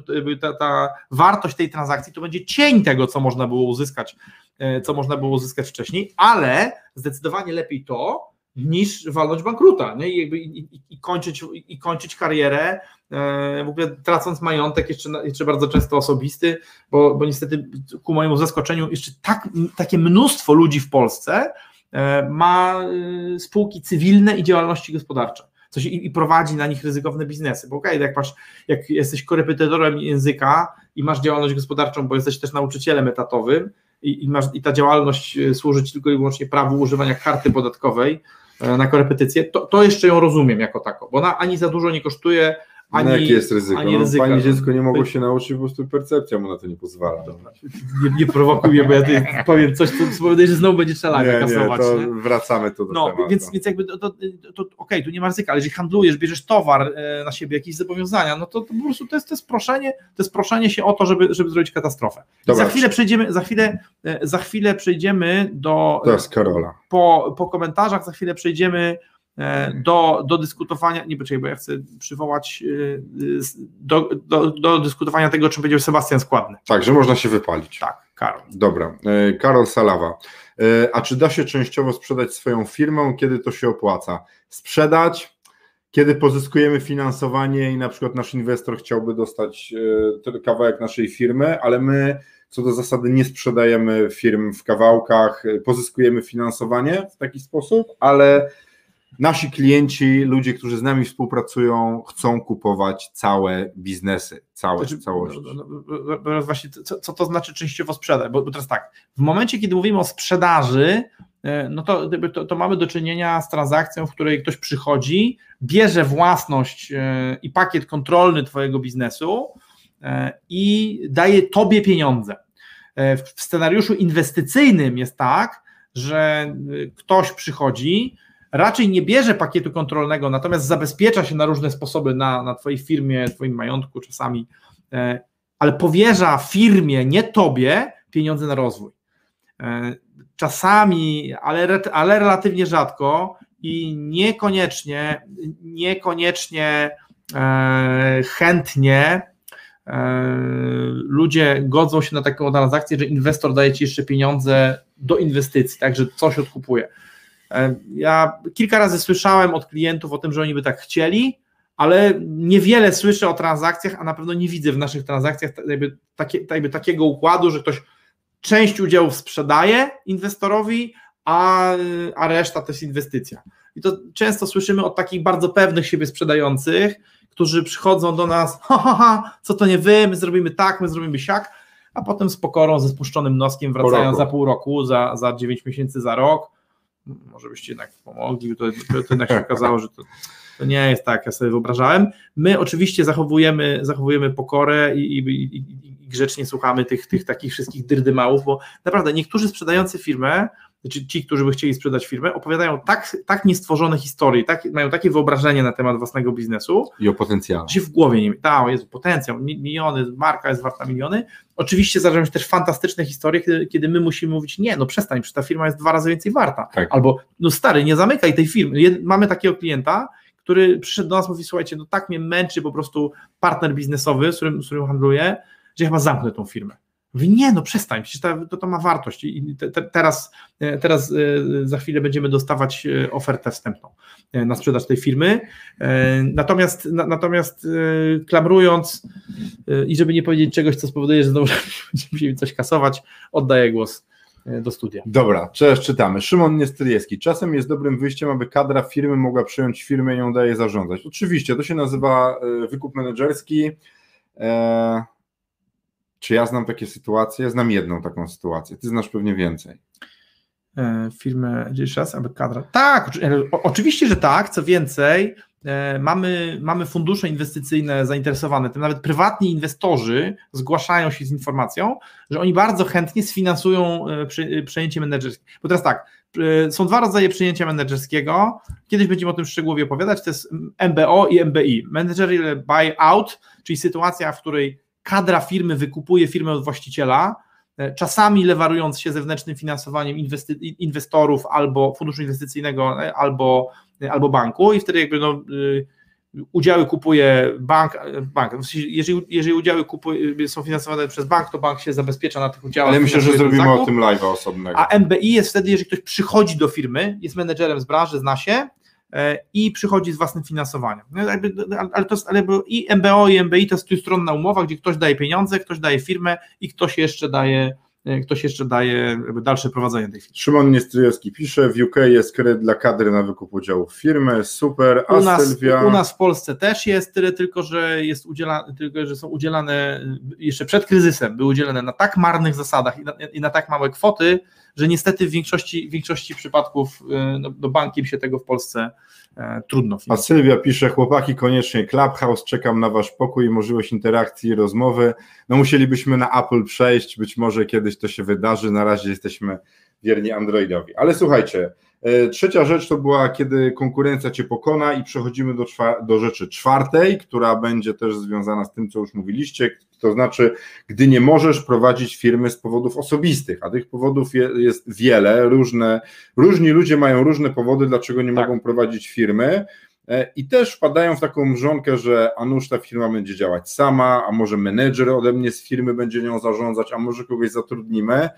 B: ta, ta wartość tej transakcji to będzie cień tego, co można było uzyskać, e, co można było uzyskać wcześniej, ale zdecydowanie lepiej to, niż walnąć bankruta nie? I, jakby, i, i, kończyć, i kończyć karierę, e, w ogóle tracąc majątek, jeszcze, jeszcze bardzo często osobisty, bo, bo niestety ku mojemu zaskoczeniu jeszcze tak, takie mnóstwo ludzi w Polsce e, ma e, spółki cywilne i działalności gospodarcze. Coś, i, i prowadzi na nich ryzykowne biznesy. Bo okej, okay, jak, masz, jak jesteś korepetytorem języka i masz działalność gospodarczą, bo jesteś też nauczycielem etatowym i, i, masz, i ta działalność służy ci tylko i wyłącznie prawu używania karty podatkowej, na korepetycję, to, to jeszcze ją rozumiem jako taką, bo ona ani za dużo nie kosztuje, ani,
A: no jakie jest ryzyko? Ani no, ryzyka. Pani dziecko nie mogło się nauczyć, po prostu percepcja mu na to nie pozwala. Dobra.
B: Nie, nie prowokuj mnie, bo ja powiem coś, co spowoduje, że znowu będzie trzeba
A: nie, kasować. Nie, to nie? wracamy tu do
B: no,
A: tematu.
B: Więc, więc jakby to, to, to okej, okay, tu nie ma ryzyka, ale jeżeli handlujesz, bierzesz towar e, na siebie, jakieś zobowiązania, no to, to po prostu to jest, to jest proszenie, to jest proszenie się o to, żeby, żeby zrobić katastrofę. Za chwilę przejdziemy, za chwilę, e, za chwilę przejdziemy do...
A: To jest Karola.
B: Po, po komentarzach za chwilę przejdziemy do, do dyskutowania, nie poczekaj, bo ja chcę przywołać e, do, do, do dyskutowania tego, o czym powiedział Sebastian Składny.
A: Tak, że można się wypalić.
B: Tak, Karol.
A: Dobra, e, Karol Salawa. A czy da się częściowo sprzedać swoją firmę, kiedy to się opłaca? Sprzedać, kiedy pozyskujemy finansowanie i na przykład nasz inwestor chciałby dostać kawałek naszej firmy, ale my co do zasady nie sprzedajemy firm w kawałkach, pozyskujemy finansowanie w taki sposób, ale nasi klienci, ludzie, którzy z nami współpracują, chcą kupować całe biznesy, całe, znaczy, całość. No, no,
B: no, no właśnie, co, co, to znaczy częściowo sprzedać? Bo, bo, teraz tak, w momencie, kiedy mówimy o sprzedaży, e, no to, to, to, mamy do czynienia z transakcją, w której ktoś przychodzi, bierze własność e, i pakiet kontrolny Twojego biznesu e, i daje Tobie pieniądze. W scenariuszu inwestycyjnym jest tak, że ktoś przychodzi, raczej nie bierze pakietu kontrolnego, natomiast zabezpiecza się na różne sposoby na, na Twojej firmie, Twoim majątku czasami, e, ale powierza firmie, nie Tobie, pieniądze na rozwój. E, czasami, ale, ale relatywnie rzadko i niekoniecznie, niekoniecznie e, chętnie ludzie godzą się na taką transakcję, że inwestor daje Ci jeszcze pieniądze do inwestycji, także coś odkupuje. E, ja kilka razy słyszałem od klientów o tym, że oni by tak chcieli, ale niewiele słyszę o transakcjach, a na pewno nie widzę w naszych transakcjach jakby, takie, jakby takiego układu, że ktoś część udziałów sprzedaje inwestorowi, a, a reszta to jest inwestycja. I to często słyszymy od takich bardzo pewnych siebie sprzedających, którzy przychodzą do nas, <laughs> ha, ha, ha, co to nie wy, my zrobimy tak, my zrobimy siak, a potem z pokorą, ze spuszczonym noskiem wracają za pół roku, za, za 9 miesięcy, za rok. Może byście jednak pomogli, to, to, jednak się okazało, że to, to nie jest tak, ja sobie wyobrażałem. My oczywiście zachowujemy, zachowujemy pokorę i, i, i, i grzecznie słuchamy tych, tych takich wszystkich dyrdymałów, bo naprawdę niektórzy sprzedający firmę, czy ci, którzy by chcieli sprzedać firmę, opowiadają tak, tak niestworzone historie, tak, mają takie wyobrażenie na temat własnego biznesu,
A: I o potencjale.
B: się w głowie nie tak, jest potencjał, mi- miliony, marka jest warta miliony. Oczywiście zdarzają się też fantastyczne historie, kiedy, kiedy my musimy mówić, nie, no przestań, przecież ta firma jest dwa razy więcej warta.
A: Tak.
B: Albo, no stary, nie zamykaj tej firmy. Mamy takiego klienta, który przyszedł do nas i mówi, słuchajcie, no tak mnie męczy po prostu partner biznesowy, z którym, z którym handluję, że ja chyba zamknę tą firmę. Mówi, nie, no przestań, przecież to, to, to ma wartość i te, te, teraz, e, teraz e, za chwilę będziemy dostawać e, ofertę wstępną na sprzedaż tej firmy. Natomiast, na, natomiast klamrując i żeby nie powiedzieć czegoś, co spowoduje, że znowu <laughs> będziemy musieli coś kasować, oddaję głos do studia.
A: Dobra, cześć, czytamy. Szymon Niestyliewski. Czasem jest dobrym wyjściem, aby kadra firmy mogła przejąć firmę i ją daje zarządzać. Oczywiście, to się nazywa wykup menedżerski. E, czy ja znam takie sytuacje? Znam jedną taką sytuację. Ty znasz pewnie więcej.
B: E, Firmę, gdzie jeszcze raz, aby kadra. Tak, e, oczywiście, że tak. Co więcej, e, mamy, mamy fundusze inwestycyjne zainteresowane, tym nawet prywatni inwestorzy zgłaszają się z informacją, że oni bardzo chętnie sfinansują przejęcie menedżerskie. Bo teraz tak, są dwa rodzaje przejęcia menedżerskiego. Kiedyś będziemy o tym szczegółowo opowiadać. To jest MBO i MBI. Managerial buyout, czyli sytuacja, w której kadra firmy wykupuje firmę od właściciela, e, czasami lewarując się zewnętrznym finansowaniem inwestorów albo funduszu inwestycyjnego, e, albo, albo banku i wtedy jakby no, udziały kupuje bank, e, bank. Jeżeli, jeżeli udziały kupuje, są finansowane przez bank, to bank się zabezpiecza na tych udziałach.
A: Ale myślę, że zrobimy o
B: zakup.
A: tym live'a osobnego.
B: A MBI jest wtedy, jeżeli ktoś przychodzi do firmy, jest menedżerem z branży, zna się e, i przychodzi z własnym finansowaniem. No, ale to jest, ale i MBO i MBI to jest trójstronna umowa, gdzie ktoś daje pieniądze, ktoś daje firmę i ktoś jeszcze daje, e, ktoś jeszcze daje dalsze prowadzenie tej firmy.
A: Szymon Niestyliewski pisze, w UK jest kredyt dla kadry na wykup udziałów firmy, super, a
B: U nas,
A: Sylwia...
B: u nas w Polsce też jest tyle, tylko że jest udziela, tylko że są udzielane jeszcze przed kryzysem, były udzielane na tak marnych zasadach i na, i na tak małe kwoty, że niestety w większości, w większości przypadków y, no, no bankiem się tego w Polsce e, trudno
A: A
B: finansować.
A: Sylwia pisze, chłopaki, koniecznie Clubhouse, czekam na wasz pokój i możliwość interakcji i rozmowy. No musielibyśmy na Apple przejść, być może kiedyś to się wydarzy, na razie jesteśmy wierni Androidowi. Ale słuchajcie, e, trzecia rzecz to była, kiedy konkurencja cię pokona i przechodzimy do, do rzeczy czwartej, która będzie też związana z tym, co już mówiliście, to znaczy, gdy nie możesz prowadzić firmy z powodów osobistych, a tych powodów je, jest wiele, różne, różni ludzie mają różne powody, dlaczego nie
B: Tak.
A: mogą prowadzić firmy. E, I też wpadają w taką mrzonkę, że a nuż ta firma będzie działać sama, a może menedżer ode mnie z firmy będzie nią zarządzać, a może kogoś zatrudnimy.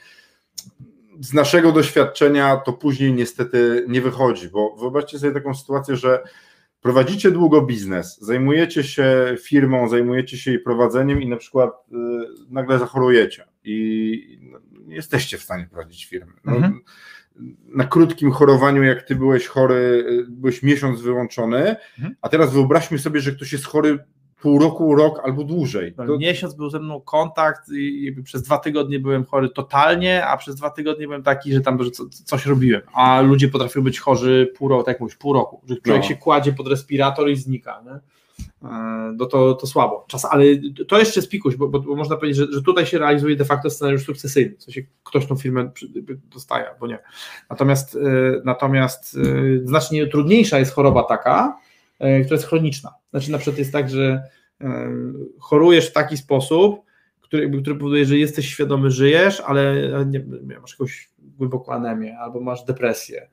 A: Z naszego doświadczenia to później niestety nie wychodzi, bo wyobraźcie sobie taką sytuację, że prowadzicie długo biznes, zajmujecie się firmą, zajmujecie się jej prowadzeniem i na przykład y, nagle zachorujecie i no, nie jesteście w stanie prowadzić firmy. No,
B: Mhm.
A: Na krótkim chorowaniu, jak ty byłeś chory, y, byłeś miesiąc wyłączony,
B: Mhm.
A: a teraz wyobraźmy sobie, że ktoś jest chory pół roku, rok albo dłużej. To,
B: Miesiąc był ze mną kontakt i przez dwa tygodnie byłem chory totalnie, a przez dwa tygodnie byłem taki, że tam że co, coś robiłem. A ludzie potrafią być chorzy pół roku, tak jak mówisz, pół roku. Że człowiek
A: No.
B: się kładzie pod respirator i znika. Nie? E, No to, to słabo. Czas, ale to jeszcze jest pikuś, bo, bo, bo można powiedzieć, że, że tutaj się realizuje de facto scenariusz sukcesyjny. W sensie ktoś tą firmę dostaje, albo nie. Natomiast, e, natomiast e, znacznie trudniejsza jest choroba taka, która jest chroniczna. Znaczy na przykład jest tak, że e, chorujesz w taki sposób, który, który powoduje, że jesteś świadomy, żyjesz, ale nie, nie, masz jakąś głęboką anemię, albo masz depresję,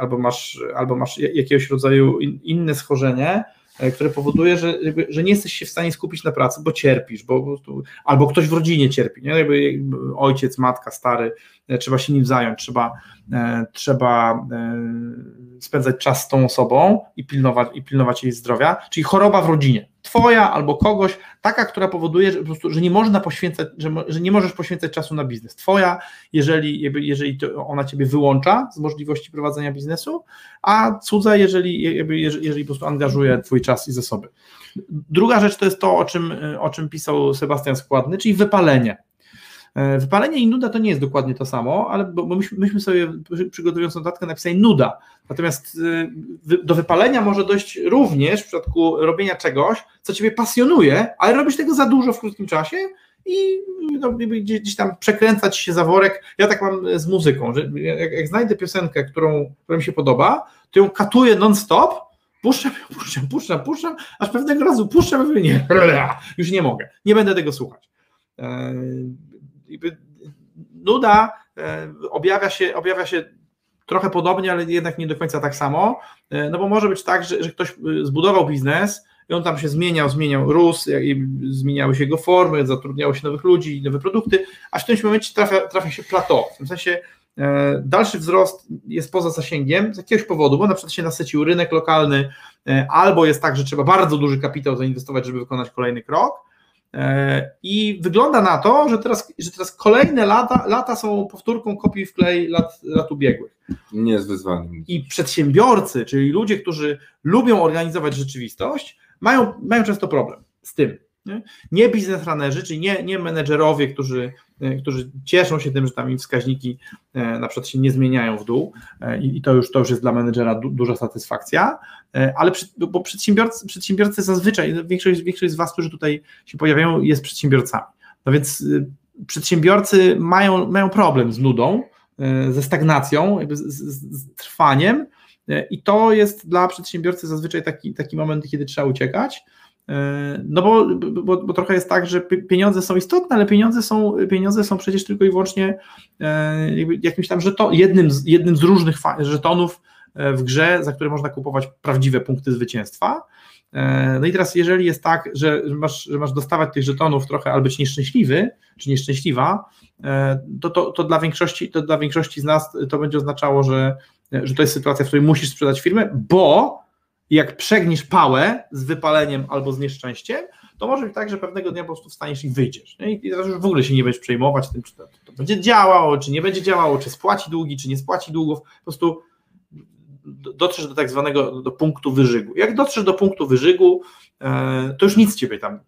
B: albo masz, albo masz jakiegoś rodzaju in, inne schorzenie, e, które powoduje, że, że nie jesteś się w stanie skupić na pracy, bo cierpisz, bo, albo ktoś w rodzinie cierpi, nie? Jakby, ojciec, matka, stary, e, trzeba się nim zająć, trzeba, e, trzeba e, spędzać czas z tą osobą i pilnować, i pilnować jej zdrowia, czyli choroba w rodzinie. Twoja albo kogoś, taka, która powoduje, że, po prostu, że nie można poświęcać, że, że nie możesz poświęcać czasu na biznes. Twoja, jeżeli, jeżeli ona ciebie wyłącza z możliwości prowadzenia biznesu, a cudza, jeżeli, jeżeli, jeżeli po prostu angażuje twój czas i zasoby. Druga rzecz to jest to, o czym, o czym pisał Sebastian Składny, czyli wypalenie. E, wypalenie i nuda to nie jest dokładnie to samo, ale bo, myśmy, myśmy, sobie przygotowując notatkę napisali nuda. Natomiast y, do wypalenia może dojść również w przypadku robienia czegoś, co ciebie pasjonuje, ale robisz tego za dużo w krótkim czasie i no, gdzieś tam przekręcać się za worek. Ja tak mam z muzyką, że jak, jak znajdę piosenkę, którą, która mi się podoba, to ją katuję non-stop, puszczam, <laughs> puszczam, puszczam, puszczam, aż pewnego razu puszczam nie, <laughs> już nie mogę, nie będę tego słuchać. Nuda e, objawia się, objawia się trochę podobnie, ale jednak nie do końca tak samo, e, no bo może być tak, że, że ktoś e, zbudował biznes i on tam się zmieniał, zmieniał, rósł, zmieniały się jego formy, zatrudniało się nowych ludzi, nowe produkty, a w którymś momencie trafia, trafia się plateau, w tym sensie dalszy wzrost jest poza zasięgiem z jakiegoś powodu, bo na przykład się nasycił rynek lokalny, albo jest tak, że trzeba bardzo duży kapitał zainwestować, żeby wykonać kolejny krok, I wygląda na to, że teraz, że teraz kolejne lata, lata są powtórką kopii w klej lat, lat ubiegłych.
A: Nie jest wyzwaniem.
B: I przedsiębiorcy, czyli ludzie, którzy lubią organizować rzeczywistość, mają, mają często problem z tym. Nie, nie biznesranerzy, czyli nie, nie menedżerowie, którzy, e, którzy cieszą się tym, że tam im wskaźniki e, na przykład się nie zmieniają w dół e, i to już, to już jest dla menedżera du, duża satysfakcja, ale przy, bo przedsiębiorcy, przedsiębiorcy zazwyczaj, większość, większość z Was, którzy tutaj się pojawiają, jest przedsiębiorcami. No więc przedsiębiorcy mają, mają problem z nudą, ze stagnacją, z, z, z trwaniem i to jest dla przedsiębiorcy zazwyczaj taki, taki moment, kiedy trzeba uciekać. E, no bo, bo, bo, trochę jest tak, że pieniądze są istotne, ale pieniądze są, pieniądze są przecież tylko i wyłącznie e, jakimś tam żeton, jednym, z, jednym z różnych żetonów e, w grze, za które można kupować prawdziwe punkty zwycięstwa. No i teraz, jeżeli jest tak, że masz, że masz dostawać tych żetonów trochę albo być nieszczęśliwy, czy nieszczęśliwa, to, to, to, dla większości, to dla większości z nas to będzie oznaczało, że, że to jest sytuacja, w której musisz sprzedać firmę, bo jak przegniesz pałę z wypaleniem albo z nieszczęściem, to może być tak, że pewnego dnia po prostu wstaniesz i wyjdziesz. Nie? I teraz już w ogóle się nie będziesz przejmować tym, czy to, to, będzie działało, czy nie będzie działało, czy spłaci długi, czy nie spłaci długów. Po prostu dotrzesz do tak zwanego do punktu wyżygu. Jak dotrzesz do punktu wyżygu, e, to już nic ciebie tam,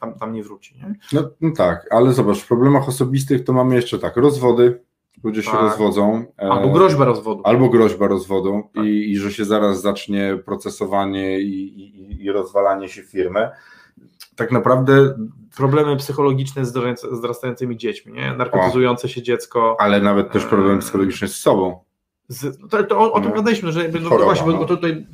B: tam, tam nie wróci. Nie?
A: No, no tak, ale zobacz, w problemach osobistych to mamy jeszcze tak, rozwody, ludzie się tak. rozwodzą.
B: E, albo groźba rozwodu.
A: Albo groźba rozwodu tak. i, i, że się zaraz zacznie procesowanie i, i, i rozwalanie się firmy. Tak naprawdę
B: problemy psychologiczne z wzrastającymi dziećmi, nie? narkotyzujące się dziecko.
A: Ale nawet też problemy psychologiczne z sobą.
B: Z, to, to o, o tym no. gadaliśmy, że no, Choroba, właśnie, bo, bo tutaj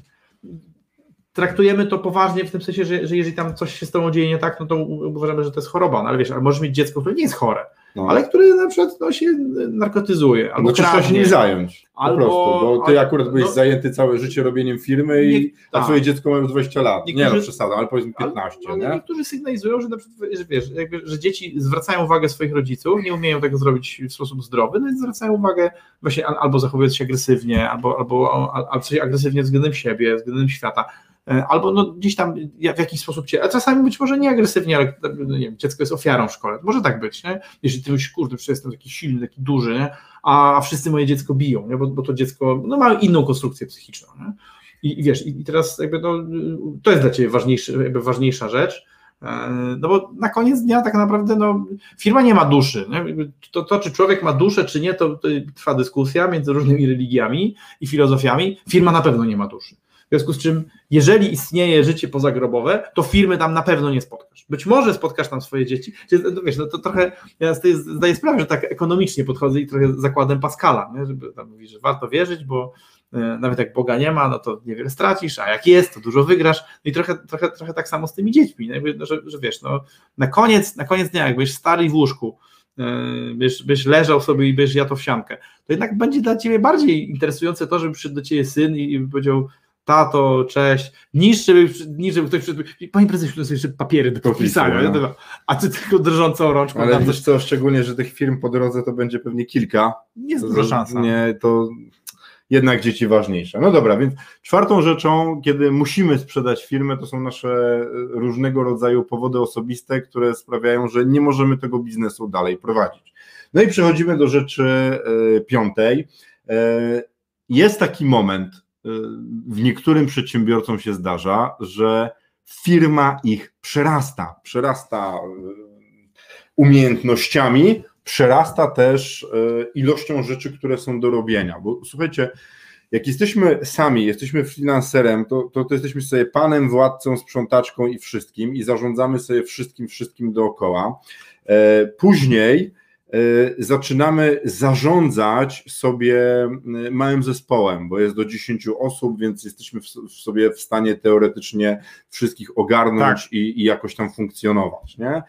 B: traktujemy to poważnie w tym sensie, że, że jeżeli tam coś się z tobą dzieje nie tak, no to uważamy, że to jest choroba, no ale wiesz, ale możesz mieć dziecko, które nie jest chore, no. ale który na przykład no, się narkotyzuje, albo
A: no, się nie zająć, albo, po prostu, bo ty akurat byłeś no, zajęty całe życie robieniem firmy nie, i a tak. twoje dziecko ma już 20 lat, niektórzy, nie no przesada, ale powiedzmy 15, ale,
B: nie? Niektórzy sygnalizują, że, na przykład, że, wiesz, jakby, że dzieci zwracają uwagę swoich rodziców, nie umieją tego zrobić w sposób zdrowy, no więc zwracają uwagę właśnie albo zachowując się agresywnie, albo, albo, albo coś agresywnie względem siebie, względem świata, albo no gdzieś tam w jakiś sposób cię, a czasami być może nie agresywnie, ale no nie wiem, dziecko jest ofiarą w szkole. Może tak być, nie? Jeśli ty myślisz, kurde, przecież jestem taki silny, taki duży, nie? A, wszyscy moje dziecko biją, nie? Bo, bo to dziecko no, ma inną konstrukcję psychiczną. Nie? I, I, wiesz, i, teraz jakby no, to jest dla ciebie jakby ważniejsza rzecz. E, no bo na koniec dnia tak naprawdę no, firma nie ma duszy. Nie? To, to, czy człowiek ma duszę, czy nie, to, to trwa dyskusja między różnymi religiami i filozofiami. Firma na pewno nie ma duszy. W związku z czym, jeżeli istnieje życie pozagrobowe, to firmy tam na pewno nie spotkasz. Być może spotkasz tam swoje dzieci. No wiesz, no to trochę, ja zdaję sprawę, że tak ekonomicznie podchodzę i trochę zakładem Pascala, nie? żeby tam mówić, że warto wierzyć, bo e, nawet jak Boga nie ma, no to niewiele stracisz, a jak jest, to dużo wygrasz. No i trochę, trochę, trochę tak samo z tymi dziećmi, no, że, że wiesz, no, na koniec, na koniec dnia, jakbyś stary w łóżku, e, byś, byś leżał sobie i byś jadł wsiankę, to jednak będzie dla ciebie bardziej interesujące to, żeby przyszedł do ciebie syn i powiedział, tato, cześć, niż żeby, niż żeby ktoś przyszedł, panie prezesie, to są jeszcze papiery do podpisania, no. a ty tylko drżącą rączką.
A: Ale wiesz co, szczególnie, że tych firm po drodze to będzie pewnie kilka.
B: Nie jest dużo szans.
A: Nie, to jednak dzieci ważniejsze. No dobra, więc czwartą rzeczą, kiedy musimy sprzedać firmę, to są nasze e, różnego rodzaju powody osobiste, które sprawiają, że nie możemy tego biznesu dalej prowadzić. No i przechodzimy do rzeczy e, piątej. E, jest taki moment, w niektórym przedsiębiorcom się zdarza, że firma ich przerasta, przerasta umiejętnościami, przerasta też e, ilością rzeczy, które są do robienia. Bo słuchajcie, jak jesteśmy sami, jesteśmy freelancerem, to, to, to jesteśmy sobie panem, władcą, sprzątaczką i wszystkim i zarządzamy sobie wszystkim, wszystkim dookoła. E, później e, zaczynamy zarządzać sobie małym zespołem, bo jest do 10 osób, więc jesteśmy w sobie w stanie teoretycznie wszystkich ogarnąć tak. i, i jakoś tam funkcjonować. Nie?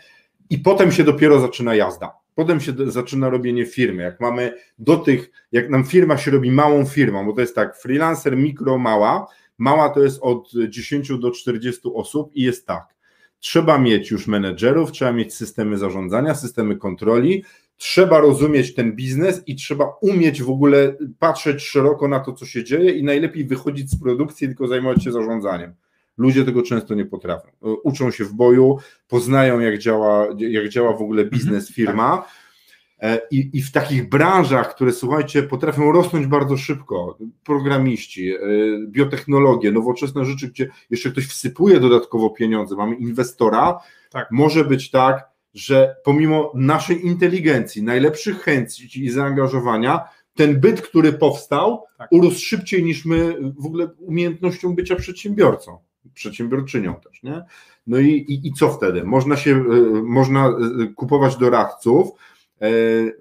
A: I potem się dopiero zaczyna jazda. Potem się zaczyna robienie firmy. Jak mamy do tych, jak nam firma się robi małą firmą, bo to jest tak, freelancer, mikro, mała. Mała to jest od 10 do 40 osób i jest tak. Trzeba mieć już menedżerów, trzeba mieć systemy zarządzania, systemy kontroli, trzeba rozumieć ten biznes i trzeba umieć w ogóle patrzeć szeroko na to, co się dzieje i najlepiej wychodzić z produkcji, tylko zajmować się zarządzaniem. Ludzie tego często nie potrafią. Uczą się w boju, poznają, jak działa, jak działa w ogóle biznes, mhm. firma. E, I, I w takich branżach, które słuchajcie, potrafią rosnąć bardzo szybko, programiści, e, biotechnologie, nowoczesne rzeczy, gdzie jeszcze ktoś wsypuje dodatkowo pieniądze, mamy inwestora, tak. może być tak, że pomimo naszej inteligencji, najlepszych chęci i zaangażowania, ten byt, który powstał, tak. urósł szybciej niż my w ogóle umiejętnością bycia przedsiębiorcą przedsiębiorczynią też, nie? No i, i, i co wtedy? Można się, e, można e, kupować doradców, e,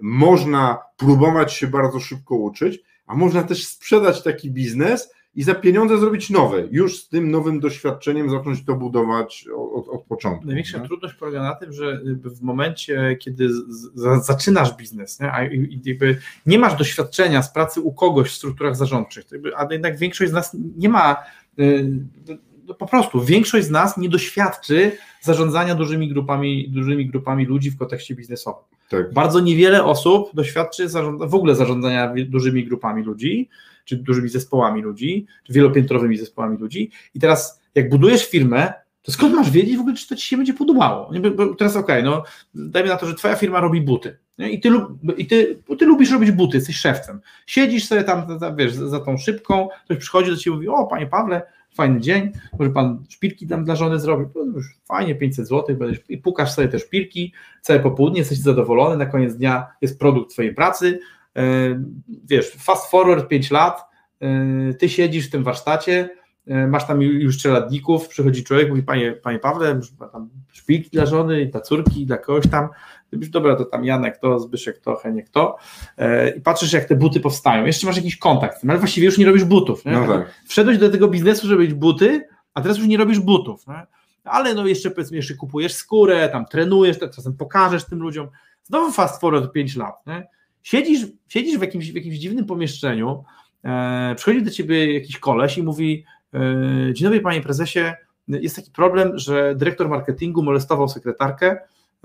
A: można próbować się bardzo szybko uczyć, a można też sprzedać taki biznes i za pieniądze zrobić nowy. Już z tym nowym doświadczeniem zacząć to budować od, od początku.
B: Największa nie? trudność polega na tym, że w momencie, kiedy z, zaczynasz biznes, nie? a jakby nie masz doświadczenia z pracy u kogoś w strukturach zarządczych, a jednak większość z nas nie ma no po prostu większość z nas nie doświadczy zarządzania dużymi grupami, dużymi grupami ludzi w kontekście biznesowym. Tak. Bardzo niewiele osób doświadczy zarządza, w ogóle zarządzania dużymi grupami ludzi, czy dużymi zespołami ludzi, czy wielopiętrowymi zespołami ludzi. I teraz, jak budujesz firmę, to skąd masz wiedzieć w ogóle, czy to ci się będzie podobało? Bo teraz okej, okay, no dajmy na to, że twoja firma robi buty nie? i, ty, i ty, ty lubisz robić buty, jesteś szewcem. Siedzisz sobie tam, wiesz, za tą szybką, ktoś przychodzi do ciebie i mówi, o panie Pawle, fajny dzień, może pan szpilki tam dla żony zrobi, to już fajnie, 500 zł, będziesz, i pukasz sobie te szpilki, całe popołudnie, jesteś zadowolony, na koniec dnia jest produkt twojej pracy, wiesz, fast forward 5 lat, e, ty siedzisz w tym warsztacie, e, masz tam już czeladników, przychodzi człowiek, mówi, panie, panie Pawle, tam szpilki dla żony, dla córki, dla kogoś tam, Mówisz, dobra, to tam Janek to, Zbyszek to, Heniek to e, i patrzysz jak te buty powstają. Jeszcze masz jakiś kontakt, ale właściwie już nie robisz butów. Nie? No tak. Wszedłeś do tego biznesu, żeby mieć buty, a teraz już nie robisz butów. Nie? Ale no jeszcze powiedzmy, jeszcze kupujesz skórę, tam trenujesz, tak czasem pokażesz tym ludziom. Znowu fast forward 5 lat. Nie? Siedzisz, siedzisz w, jakimś, w jakimś dziwnym pomieszczeniu, e, przychodzi do ciebie jakiś koleś i mówi e, dzień dobry panie prezesie, jest taki problem, że dyrektor marketingu molestował sekretarkę,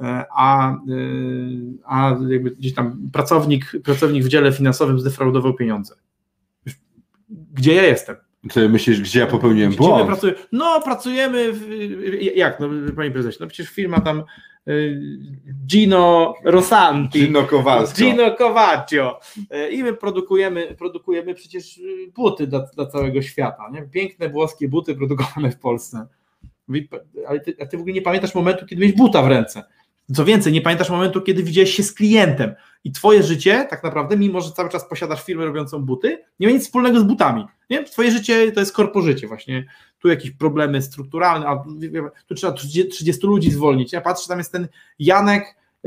B: E, a, e, a jakby gdzieś tam pracownik, pracownik w dziale finansowym zdefraudował pieniądze. Gdzie ja jestem?
A: Ty myślisz, gdzie ja popełniłem gdzie błąd?
B: Pracuję? No, pracujemy. W, jak, no, panie prezesie? No przecież firma tam Gino Rosanti.
A: Gino Kowalsko.
B: Gino Covaccio. I my produkujemy, produkujemy przecież buty dla, dla całego świata. Nie? Piękne włoskie buty produkowane w Polsce. Ale ty, a ty w ogóle nie pamiętasz momentu, kiedy miałeś buta w ręce. Co więcej, nie pamiętasz momentu, kiedy widziałeś się z klientem i twoje życie, tak naprawdę, mimo że cały czas posiadasz firmę robiącą buty, nie ma nic wspólnego z butami. Nie? Twoje życie to jest korpożycie właśnie. Tu jakieś problemy strukturalne, a tu trzeba 30 ludzi zwolnić. Ja patrzę, tam jest ten Janek,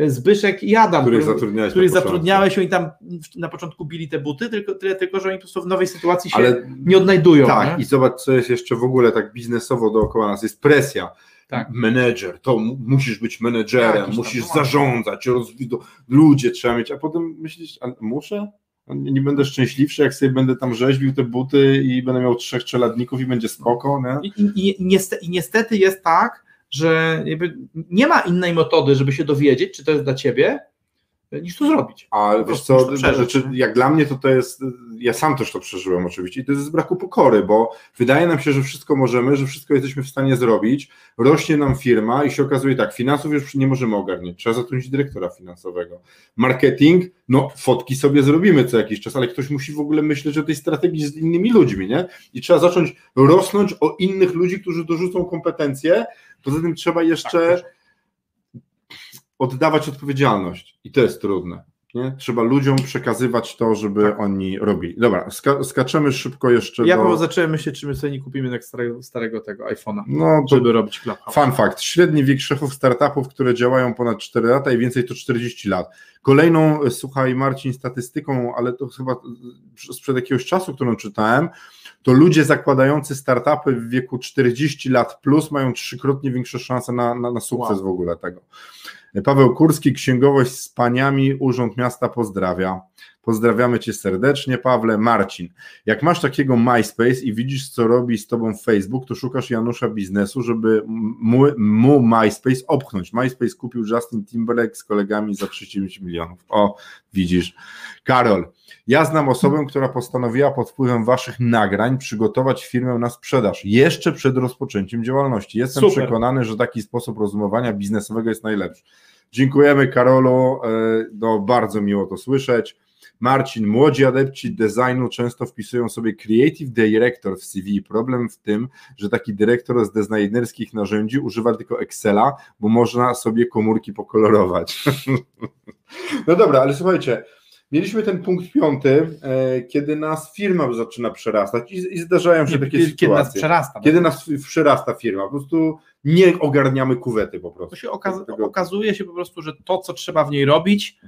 B: Zbyszek i Adam, których zatrudniałeś, których zatrudniałeś i tam na początku bili te buty, tylko tyle tylko, że oni po prostu w nowej sytuacji się Ale, nie odnajdują.
A: Tak, nie? i zobacz, co jest jeszcze w ogóle tak biznesowo dookoła nas, jest presja tak. menedżer, to musisz być menedżerem, tak, musisz tam, zarządzać, rozwi- ludzie trzeba mieć, a potem myślisz, a muszę? Nie będę szczęśliwszy, jak sobie będę tam rzeźbił te buty i będę miał trzech czeladników i będzie spoko. Nie?
B: I, i, i, niestety, I niestety jest tak, że nie ma innej metody, żeby się dowiedzieć, czy to jest dla ciebie, niż to zrobić.
A: A
B: Po
A: wiesz co,
B: przeżyć,
A: znaczy,
B: nie?
A: jak dla mnie to to jest, ja sam też to przeżyłem oczywiście i to jest z braku pokory, bo wydaje nam się, że wszystko możemy, że wszystko jesteśmy w stanie zrobić, rośnie nam firma i się okazuje tak, finansów już nie możemy ogarniać, trzeba zatrudnić dyrektora finansowego. Marketing, no fotki sobie zrobimy co jakiś czas, ale ktoś musi w ogóle myśleć o tej strategii z innymi ludźmi, nie? I trzeba zacząć rosnąć o innych ludzi, którzy dorzucą kompetencje, poza tym trzeba jeszcze
B: Tak,
A: oddawać odpowiedzialność i to jest trudne. Nie? Trzeba ludziom przekazywać to, żeby
B: Tak.
A: oni robili. Dobra, ska skaczemy szybko jeszcze
B: Ja
A: do...
B: zacząłem myśleć, czy my sobie nie kupimy tak starego, starego tego iPhone'a,
A: No,
B: żeby robić Clubhouse.
A: fun fact. Średni wiek szefów startupów, które działają ponad 4 lata i więcej to 40 lat. Kolejną, e, słuchaj Marcin, statystyką, ale to chyba sprzed jakiegoś czasu, którą czytałem, to ludzie zakładający startupy w wieku 40 lat plus mają trzykrotnie większe szanse na, na, na sukces
B: Wow.
A: w ogóle tego. Paweł Kurski, Księgowość z Paniami, Urząd Miasta pozdrawia. Pozdrawiamy Cię serdecznie, Pawle. Marcin, jak masz takiego MySpace i widzisz, co robi z Tobą Facebook, to szukasz Janusza biznesu, żeby mu, mu MySpace opchnąć. MySpace kupił Justin Timberlake z kolegami za 30 milionów. O, widzisz. Karol, ja znam osobę, która postanowiła pod wpływem Waszych nagrań przygotować firmę na sprzedaż jeszcze przed rozpoczęciem działalności. Jestem
B: Super.
A: przekonany, że taki sposób rozumowania biznesowego jest najlepszy. Dziękujemy Karolu, e, no bardzo miło to słyszeć. Marcin, młodzi adepci designu często wpisują sobie Creative Director w CV. Problem w tym, że taki dyrektor z designerskich narzędzi używa tylko Excela, bo można sobie komórki pokolorować. <laughs> No dobra, ale słuchajcie, mieliśmy ten punkt piąty, e, kiedy nas firma zaczyna przerastać i, i zdarzają się takie
B: Kiedy, kiedy nas
A: sytuacje.
B: przerasta.
A: Kiedy nas przerasta firma, po prostu nie ogarniamy kuwety po prostu.
B: Się okaz okazuje się po prostu, że to, co trzeba w niej robić,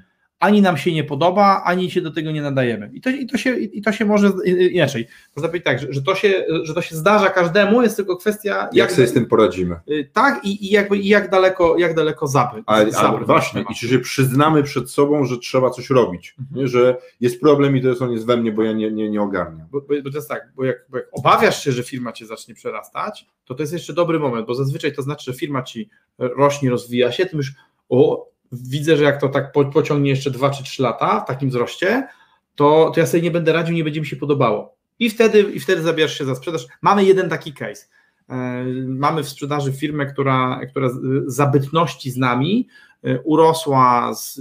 B: ani nam się nie podoba, ani się do tego nie nadajemy. I to, i to, się, i to się może inaczej. Można powiedzieć tak, że, że, to się, że to się zdarza każdemu, jest tylko kwestia,
A: Jak sobie z tym poradzimy?
B: y, tak i, i, jakby, i jak daleko, jak daleko zapy.
A: Ale, ale właśnie, i czy się przyznamy przed sobą, że trzeba coś robić,
B: Mhm.
A: nie? że jest problem i to jest on jest we mnie, bo ja nie, nie, nie ogarniam.
B: Bo, bo, bo to jest tak, bo jak, bo jak obawiasz się, że firma cię zacznie przerastać, to to jest jeszcze dobry moment, bo zazwyczaj to znaczy, że firma ci rośnie, rozwija się, ty już o, widzę, że jak to tak po, pociągnie jeszcze 2 czy 3 lata w takim wzroście, to, to ja sobie nie będę radził, nie będzie mi się podobało. I wtedy, I wtedy zabierasz się za sprzedaż. Mamy jeden taki case. E, Mamy w sprzedaży firmę, która, która z zabytności z nami e, urosła z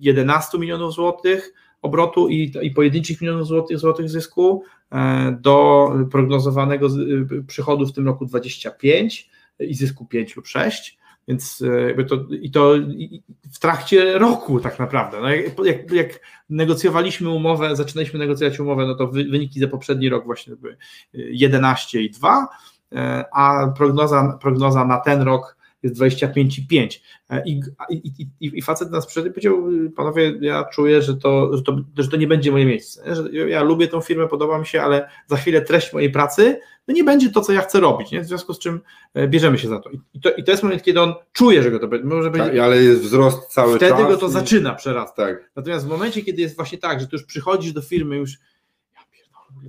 B: 11 milionów złotych obrotu i, i pojedynczych milionów złotych, złotych zysku e, do prognozowanego przychodu w tym roku 25 i zysku 5 lub 6. Więc e, jakby to, i to i- i w trakcie roku tak naprawdę. No jak, jak, jak negocjowaliśmy umowę, zaczynaliśmy negocjować umowę, no to wy, wyniki za poprzedni rok właśnie były 11 i 2, e, a prognoza, prognoza na ten rok jest 25,5. E, I, i, i, i facet nas przed powiedział, panowie, ja czuję, że to, że, to, że to nie będzie moje miejsce. Że ja lubię tą firmę, podoba mi się, ale za chwilę treść mojej pracy no nie będzie to, co ja chcę robić. Nie? W związku z czym e, bierzemy się za to. I, to. I to jest moment, kiedy on czuje, że go to będzie. Może
A: Tak,
B: będzie
A: ale jest wzrost cały
B: wtedy
A: czas.
B: go to
A: i-
B: zaczyna przerastać.
A: Tak.
B: Natomiast w momencie, kiedy jest właśnie tak, że ty już przychodzisz do firmy, już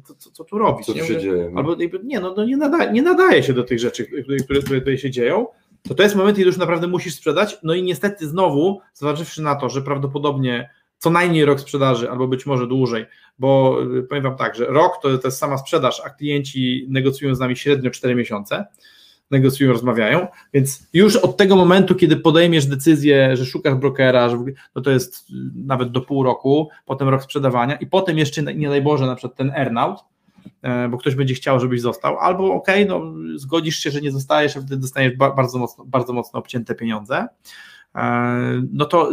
B: co, co, co tu robić?
A: Co tu się dzieje? No.
B: Albo nie, no, no nie, nada, nie nadaje się do tych rzeczy, które, które, które tutaj się dzieją, to to jest moment, kiedy już naprawdę musisz sprzedać. No i niestety znowu, zważywszy na to, że prawdopodobnie co najmniej rok sprzedaży, albo być może dłużej, bo y, powiem Wam tak, że rok to, to jest sama sprzedaż, a klienci negocjują z nami średnio 4 miesiące, negocjują, rozmawiają, więc już od tego momentu, kiedy podejmiesz decyzję, że szukasz brokera, że no to jest y, nawet do pół roku, potem rok sprzedawania i potem jeszcze, nie daj Boże, na przykład ten earnout, e, bo ktoś będzie chciał, żebyś został, albo okej, no zgodzisz się, że nie zostajesz, a wtedy dostaniesz ba- bardzo mocno, bardzo mocno obcięte pieniądze, no to,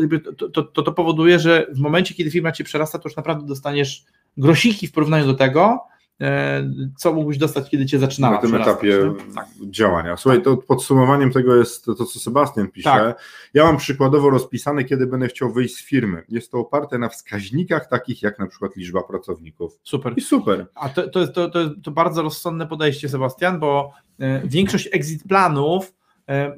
B: to, to, to, powoduje, że w momencie, kiedy firma cię przerasta, to już naprawdę dostaniesz grosiki w porównaniu do tego, e, co mógłbyś dostać, kiedy cię zaczynała
A: na tym etapie?
B: Tak.
A: działania. Słuchaj, to podsumowaniem tego jest to, co Sebastian pisze.
B: Tak.
A: Ja mam przykładowo rozpisane, kiedy będę chciał wyjść z firmy. Jest to oparte na wskaźnikach takich jak na przykład liczba pracowników.
B: Super.
A: I super.
B: A to, to, jest, to, to, to bardzo rozsądne podejście, Sebastian, bo e, większość exit planów e,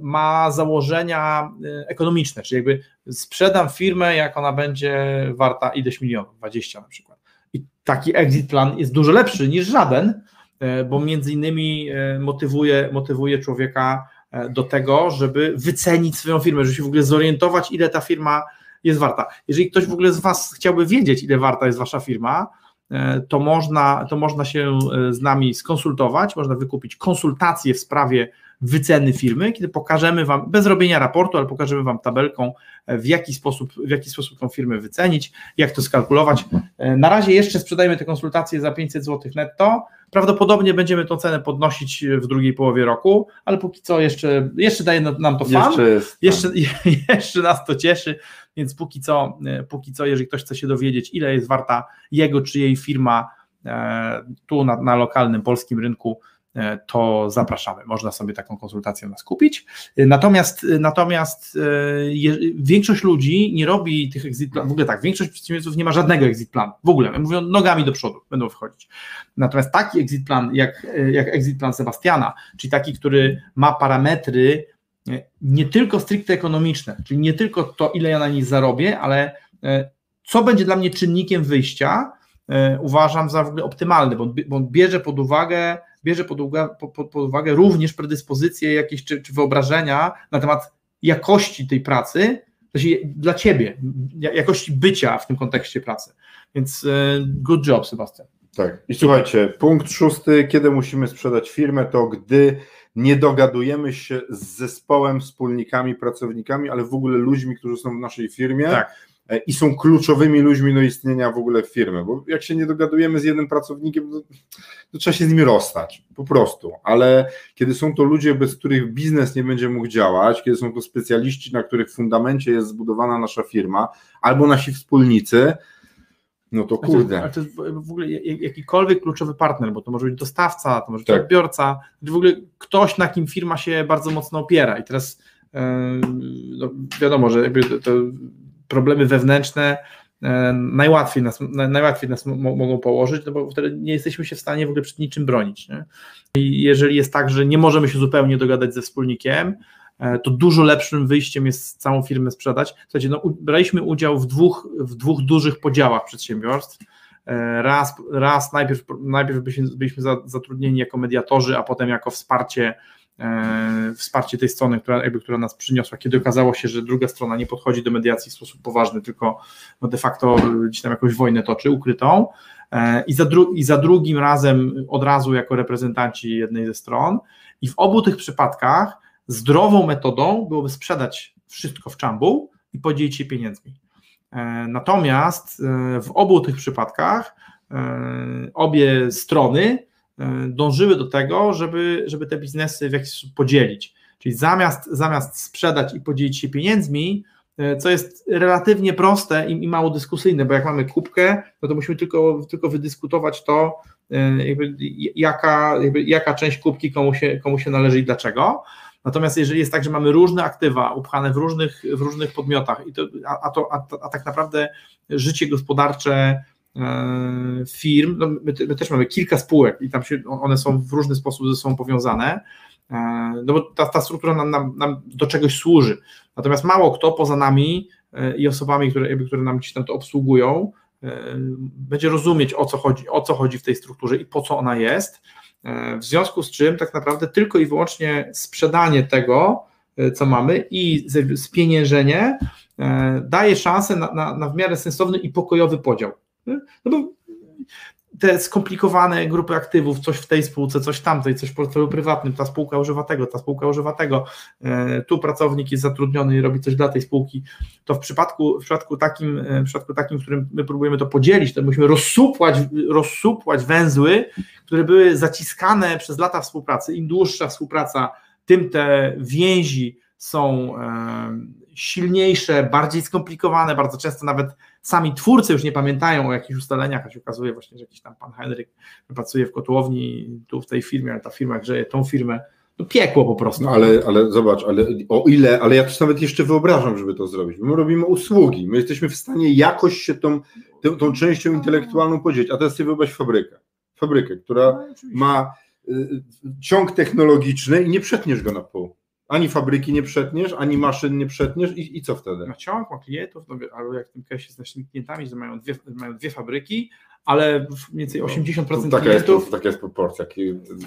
B: ma założenia e, ekonomiczne, czyli jakby sprzedam firmę, jak ona będzie warta ileś milionów, 20 na przykład. I taki exit plan jest dużo lepszy niż żaden, e, bo między innymi e, motywuje, motywuje człowieka e, do tego, żeby wycenić swoją firmę, żeby się w ogóle zorientować, ile ta firma jest warta. Jeżeli ktoś w ogóle z Was chciałby wiedzieć, ile warta jest Wasza firma, e, to można, to można się e, z nami skonsultować, można wykupić konsultacje w sprawie wyceny firmy, kiedy pokażemy Wam, bez robienia raportu, ale pokażemy Wam tabelką, w jaki sposób, w jaki sposób tą firmę wycenić, jak to skalkulować. Na razie jeszcze sprzedajemy te konsultacje za 500 zł netto. Prawdopodobnie będziemy tą cenę podnosić w drugiej połowie roku, ale póki co jeszcze, jeszcze daje nam to fan. Jeszcze, jest, jeszcze, <laughs> jeszcze nas to cieszy, więc póki co, póki co, jeżeli ktoś chce się dowiedzieć, ile jest warta jego czy jej firma e, tu na, na lokalnym polskim rynku, E, to zapraszamy. Można sobie taką konsultację nas kupić. E, natomiast, e, natomiast większość ludzi nie robi tych exit planów. W ogóle tak, większość przedsiębiorców nie ma żadnego exit planu. W ogóle, mówią nogami do przodu, będą wchodzić. Natomiast taki exit plan, jak, jak exit plan Sebastiana, czyli taki, który ma parametry nie tylko stricte ekonomiczne, czyli nie tylko to, ile ja na nich zarobię, ale co będzie dla mnie czynnikiem wyjścia, uważam za w ogóle optymalny, bo on bierze pod uwagę bierze pod uwagę, pod, pod uwagę również predyspozycje jakieś czy, czy wyobrażenia na temat jakości tej pracy, dla ciebie, jakości bycia w tym kontekście pracy. Więc e, good job, Sebastian.
A: Tak. I słuchajcie, punkt szósty, kiedy musimy sprzedać firmę, to gdy nie dogadujemy się z zespołem, wspólnikami, pracownikami, ale w ogóle ludźmi, którzy są w naszej firmie. Tak E, i są kluczowymi ludźmi do istnienia w ogóle firmy, bo jak się nie dogadujemy z jednym pracownikiem, to, to, trzeba się z nimi rozstać, po prostu, ale kiedy są to ludzie, bez których biznes nie będzie mógł działać, kiedy są to specjaliści, na których fundamencie jest zbudowana nasza firma, albo nasi wspólnicy, no to kurde.
B: Ale to jest w ogóle jakikolwiek kluczowy partner, bo to może być dostawca, to może być tak. odbiorca, w ogóle ktoś, na kim firma się bardzo mocno opiera i teraz no wiadomo, że jakby to, to problemy wewnętrzne e, najłatwiej nas, najłatwiej nas mogą położyć, no bo wtedy nie jesteśmy się w stanie w ogóle przed niczym bronić. Nie? I jeżeli jest tak, że nie możemy się zupełnie dogadać ze wspólnikiem, e, to dużo lepszym wyjściem jest całą firmę sprzedać. Słuchajcie, no, braliśmy udział w dwóch, w dwóch dużych podziałach przedsiębiorstw. E, raz, raz najpierw, najpierw byliśmy, byliśmy zatrudnieni jako mediatorzy, a potem jako wsparcie wsparcie tej strony, która, jakby, która nas przyniosła, kiedy okazało się, że druga strona nie podchodzi do mediacji w sposób poważny, tylko no de facto gdzieś tam jakąś wojnę toczy, ukrytą. E, I za, dru I za drugim razem od razu jako reprezentanci jednej ze stron. I w obu tych przypadkach zdrową metodą byłoby sprzedać wszystko w czambu i podzielić się pieniędzmi. E, natomiast w obu tych przypadkach obie strony E, dążyły do tego, żeby, żeby te biznesy w jakiś sposób podzielić. Czyli zamiast, zamiast sprzedać i podzielić się pieniędzmi, e, co jest relatywnie proste i, i mało dyskusyjne, bo jak mamy kubkę, no to musimy tylko, tylko wydyskutować to, e, jakby, jaka, jakby, jaka część kubki komu się, komu się należy i dlaczego. Natomiast jeżeli jest tak, że mamy różne aktywa upchane w różnych, w różnych podmiotach, i to, a, a, to, a, a tak naprawdę życie gospodarcze E, firm, no my, my, też mamy kilka spółek i tam się, one są w różny sposób ze sobą powiązane, e, no bo ta, ta struktura nam, nam, nam do czegoś służy. Natomiast mało kto poza nami e, i osobami, które, które nam gdzieś tam to obsługują, będzie rozumieć o co chodzi, o co chodzi w tej strukturze i po co ona jest. W związku z czym tak naprawdę tylko i wyłącznie sprzedanie tego, co mamy i spieniężenie daje szansę na, na, na w miarę sensowny i pokojowy podział. No bo te skomplikowane grupy aktywów, coś w tej spółce, coś tamtej, coś w portfelu prywatnym, ta spółka używa tego, ta spółka używa tego, e, tu pracownik jest zatrudniony i robi coś dla tej spółki, to w przypadku, w przypadku, takim, e, w przypadku takim, w którym my próbujemy to podzielić, to musimy rozsupłać, rozsupłać węzły, które były zaciskane przez lata współpracy. Im dłuższa współpraca, tym te więzi są e, silniejsze, bardziej skomplikowane, bardzo często nawet sami twórcy już nie pamiętają o jakichś ustaleniach, a się okazuje właśnie, że jakiś tam pan Henryk pracuje w kotłowni tu w tej firmie, ale ta firma grzeje tą firmę, no piekło po prostu.
A: No ale, ale zobacz, ale o ile, ale ja też nawet jeszcze wyobrażam, żeby to zrobić. My robimy usługi, my jesteśmy w stanie jakoś się tą, tą, tą częścią intelektualną podzielić, a teraz sobie wyobraź fabrykę. Fabrykę, która no, ma y, ciąg technologiczny i nie przetniesz go na pół ani fabryki nie przetniesz, ani maszyn nie przetniesz i, i co wtedy?
B: Ma ciąg, ma klientów, no, albo jak w tym casie z naszymi klientami, że mają dwie, mają dwie fabryki, ale mniej więcej 80%
A: No, taka
B: klientów.
A: Jest, taka jest proporcja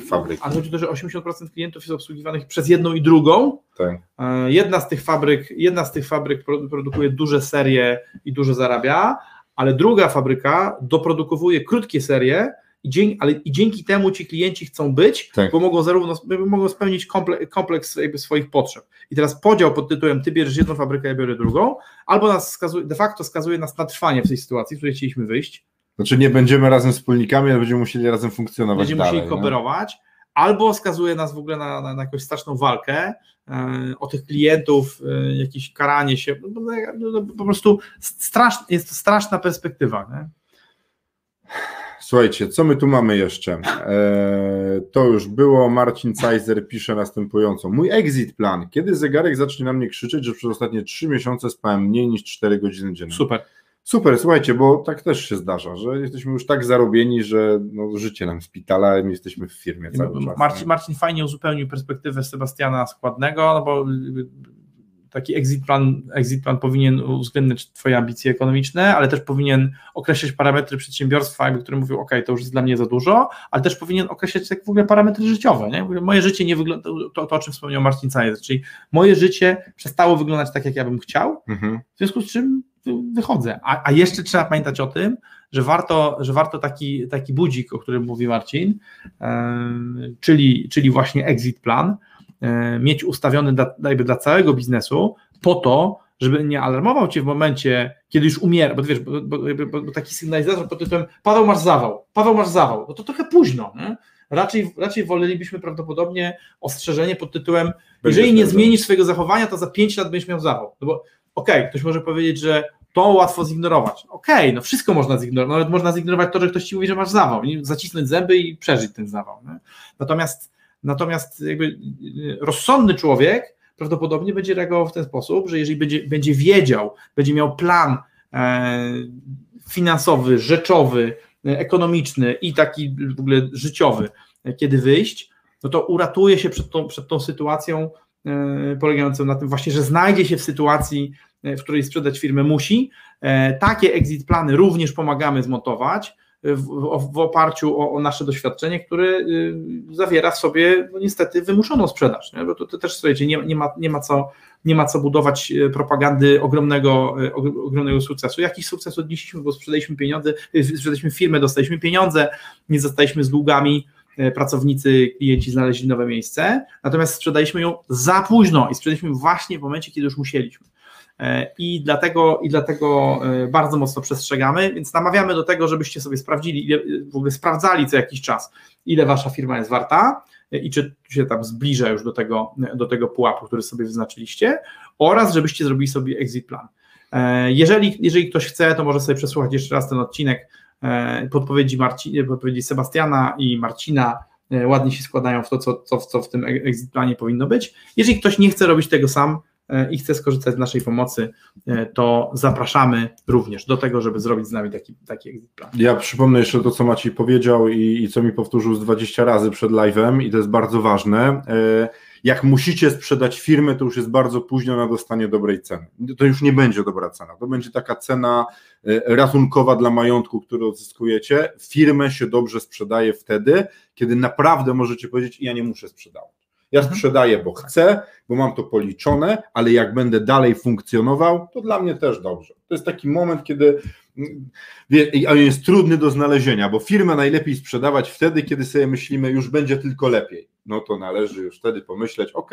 A: fabryk.
B: Ale chodzi o to, że 80% klientów jest obsługiwanych przez jedną i drugą.
A: Tak.
B: E, Jedna z tych fabryk, jedna z tych fabryk pro- produkuje duże serie i dużo zarabia, ale druga fabryka doprodukowuje krótkie serie i dzięki, ale i dzięki temu ci klienci chcą być,
A: Tak.
B: bo mogą zarówno mogą spełnić komple, kompleks swoich potrzeb. I teraz podział pod tytułem ty bierzesz jedną fabrykę, ja biorę drugą, albo nas skazuje, de facto skazuje nas na trwanie w tej sytuacji, w której chcieliśmy wyjść,
A: Znaczy nie będziemy razem wspólnikami, ale będziemy musieli razem funkcjonować
B: będziemy
A: dalej.
B: musieli kooperować, albo skazuje nas w ogóle na, na, na jakąś straszną walkę e, o tych klientów, e, jakieś karanie się, no, no, no, po prostu strasz, jest to straszna perspektywa. Nie?
A: Słuchajcie, co my tu mamy jeszcze? Eee, to już było. Marcin Cajzer pisze następująco. Mój exit plan. Kiedy zegarek zacznie na mnie krzyczeć, że przez ostatnie 3 miesiące spałem mniej niż 4 godziny dziennie?
B: Super.
A: Super, słuchajcie, bo tak też się zdarza, że jesteśmy już tak zarobieni, że no, życie nam szpitala, a my jesteśmy w firmie cały czas.
B: Marcin? Marcin fajnie uzupełnił perspektywę Sebastiana Składnego, no bo y, taki exit plan, exit plan powinien uwzględniać Twoje ambicje ekonomiczne, ale też powinien określać parametry przedsiębiorstwa, jakby, które mówią, OK, to już jest dla mnie za dużo, ale też powinien określać tak w ogóle parametry życiowe. Nie? Moje życie nie wygląda, to, to o czym wspomniał Marcin Cajer, czyli moje życie przestało wyglądać tak, jak ja bym chciał,
A: Mhm.
B: w związku z czym wy- wychodzę. A, a jeszcze trzeba pamiętać o tym, że warto, że warto taki, taki budzik, o którym mówi Marcin, em, czyli, czyli właśnie exit plan, mieć ustawiony dla, jakby dla całego biznesu po to, żeby nie alarmował cię w momencie, kiedy już umiera, bo wiesz, bo, bo, bo, bo taki sygnalizator pod tytułem Paweł masz zawał, Paweł masz zawał, no to trochę późno, nie? Raczej, raczej wolelibyśmy prawdopodobnie ostrzeżenie pod tytułem
A: Będziesz
B: jeżeli nie zmienisz swojego zachowania, to za 5 lat będziesz miał zawał. No bo okej, ktoś może powiedzieć, że to łatwo zignorować. Okej, no wszystko można zignorować. Nawet można zignorować to, że ktoś ci mówi, że masz zawał. Zacisnąć zęby i przeżyć ten zawał. Nie? Natomiast, natomiast jakby y, rozsądny człowiek prawdopodobnie będzie reagował w ten sposób, że jeżeli będzie, będzie wiedział, będzie miał plan e, finansowy, rzeczowy, e, ekonomiczny i taki w ogóle życiowy, e, kiedy wyjść, no to uratuje się przed tą, przed tą sytuacją polegającą na tym właśnie, że znajdzie się w sytuacji, w której sprzedać firmę musi. Takie exit plany również pomagamy zmontować w, w, oparciu o, o nasze doświadczenie, które y, zawiera w sobie no niestety wymuszoną sprzedaż. Nie? Bo to, to też słuchajcie, nie, nie, ma, nie, ma co, nie ma co budować e, propagandy ogromnego, og- ogromnego sukcesu. Jakiś sukces odnieśliśmy, bo sprzedaliśmy pieniądze, y, sprzedaliśmy firmę, dostaliśmy pieniądze, nie zostaliśmy z długami, pracownicy, klienci znaleźli nowe miejsce, natomiast sprzedaliśmy ją za późno i sprzedaliśmy właśnie w momencie, kiedy już musieliśmy. E, I dlatego, I dlatego e, bardzo mocno przestrzegamy, więc namawiamy do tego, żebyście sobie sprawdzili, ile- w ogóle sprawdzali co jakiś czas, ile wasza firma jest warta e, i czy się tam zbliża już do tego, do tego pułapu, który sobie wyznaczyliście, oraz żebyście zrobili sobie exit plan. Jeżeli, jeżeli ktoś chce, to może sobie przesłuchać jeszcze raz ten odcinek podpowiedzi, Marci, podpowiedzi Sebastiana i Marcina ładnie się składają w to, co, co, co w tym exit planie powinno być. Jeżeli ktoś nie chce robić tego sam i chce skorzystać z naszej pomocy, e, to zapraszamy również do tego, żeby zrobić z nami taki, taki exit plan.
A: Ja przypomnę jeszcze to, co Maciej powiedział i, i co mi powtórzył z 20 razy przed live'em i to jest bardzo ważne. E, Jak musicie sprzedać firmę, to już jest bardzo późno na dostanie dobrej ceny. To już nie będzie dobra cena. To będzie taka cena e, ratunkowa dla majątku, który odzyskujecie. Firmę się dobrze sprzedaje wtedy, kiedy naprawdę możecie powiedzieć, ja nie muszę sprzedawać. Ja
B: Mhm.
A: sprzedaję, bo chcę, bo mam to policzone, ale jak będę dalej funkcjonował, to dla mnie też dobrze. To jest taki moment, kiedy jest trudny do znalezienia, bo firmę najlepiej sprzedawać wtedy, kiedy sobie myślimy, już będzie tylko lepiej. No to należy już wtedy pomyśleć, ok,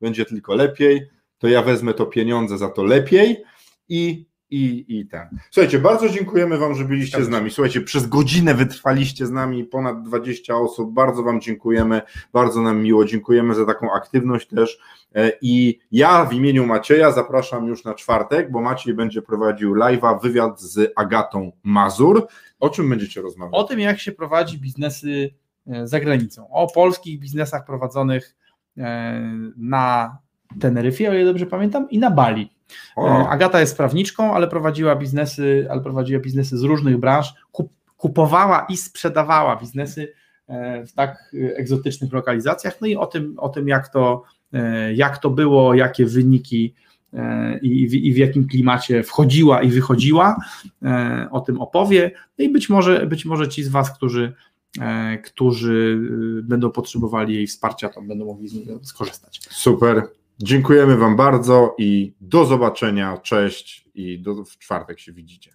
A: będzie tylko lepiej, to ja wezmę to pieniądze za to lepiej i, i, i ten. Słuchajcie, bardzo dziękujemy Wam, że byliście z nami. Słuchajcie, przez godzinę wytrwaliście z nami, ponad 20 osób. Bardzo Wam dziękujemy, bardzo nam miło. Dziękujemy za taką aktywność też. E, I ja w imieniu Macieja zapraszam już na czwartek, bo Maciej będzie prowadził live'a, wywiad z Agatą Mazur. O czym będziecie rozmawiać?
B: O tym, jak się prowadzi biznesy e, za granicą, o polskich biznesach prowadzonych e, na Teneryfie, o ile dobrze pamiętam, i na Bali.
A: O.
B: E, Agata jest prawniczką, ale prowadziła biznesy, ale prowadziła biznesy z różnych branż, kupowała i sprzedawała biznesy e, w tak e, egzotycznych lokalizacjach, no i o tym, o tym jak, to, jak to było, jakie wyniki i w, i w, jakim klimacie wchodziła i wychodziła, o tym opowie. No i być może, być może ci z Was, którzy, którzy y, będą potrzebowali jej wsparcia, to będą mogli z niego skorzystać.
A: Super. Dziękujemy Wam bardzo i do zobaczenia. Cześć i do, w czwartek się widzicie.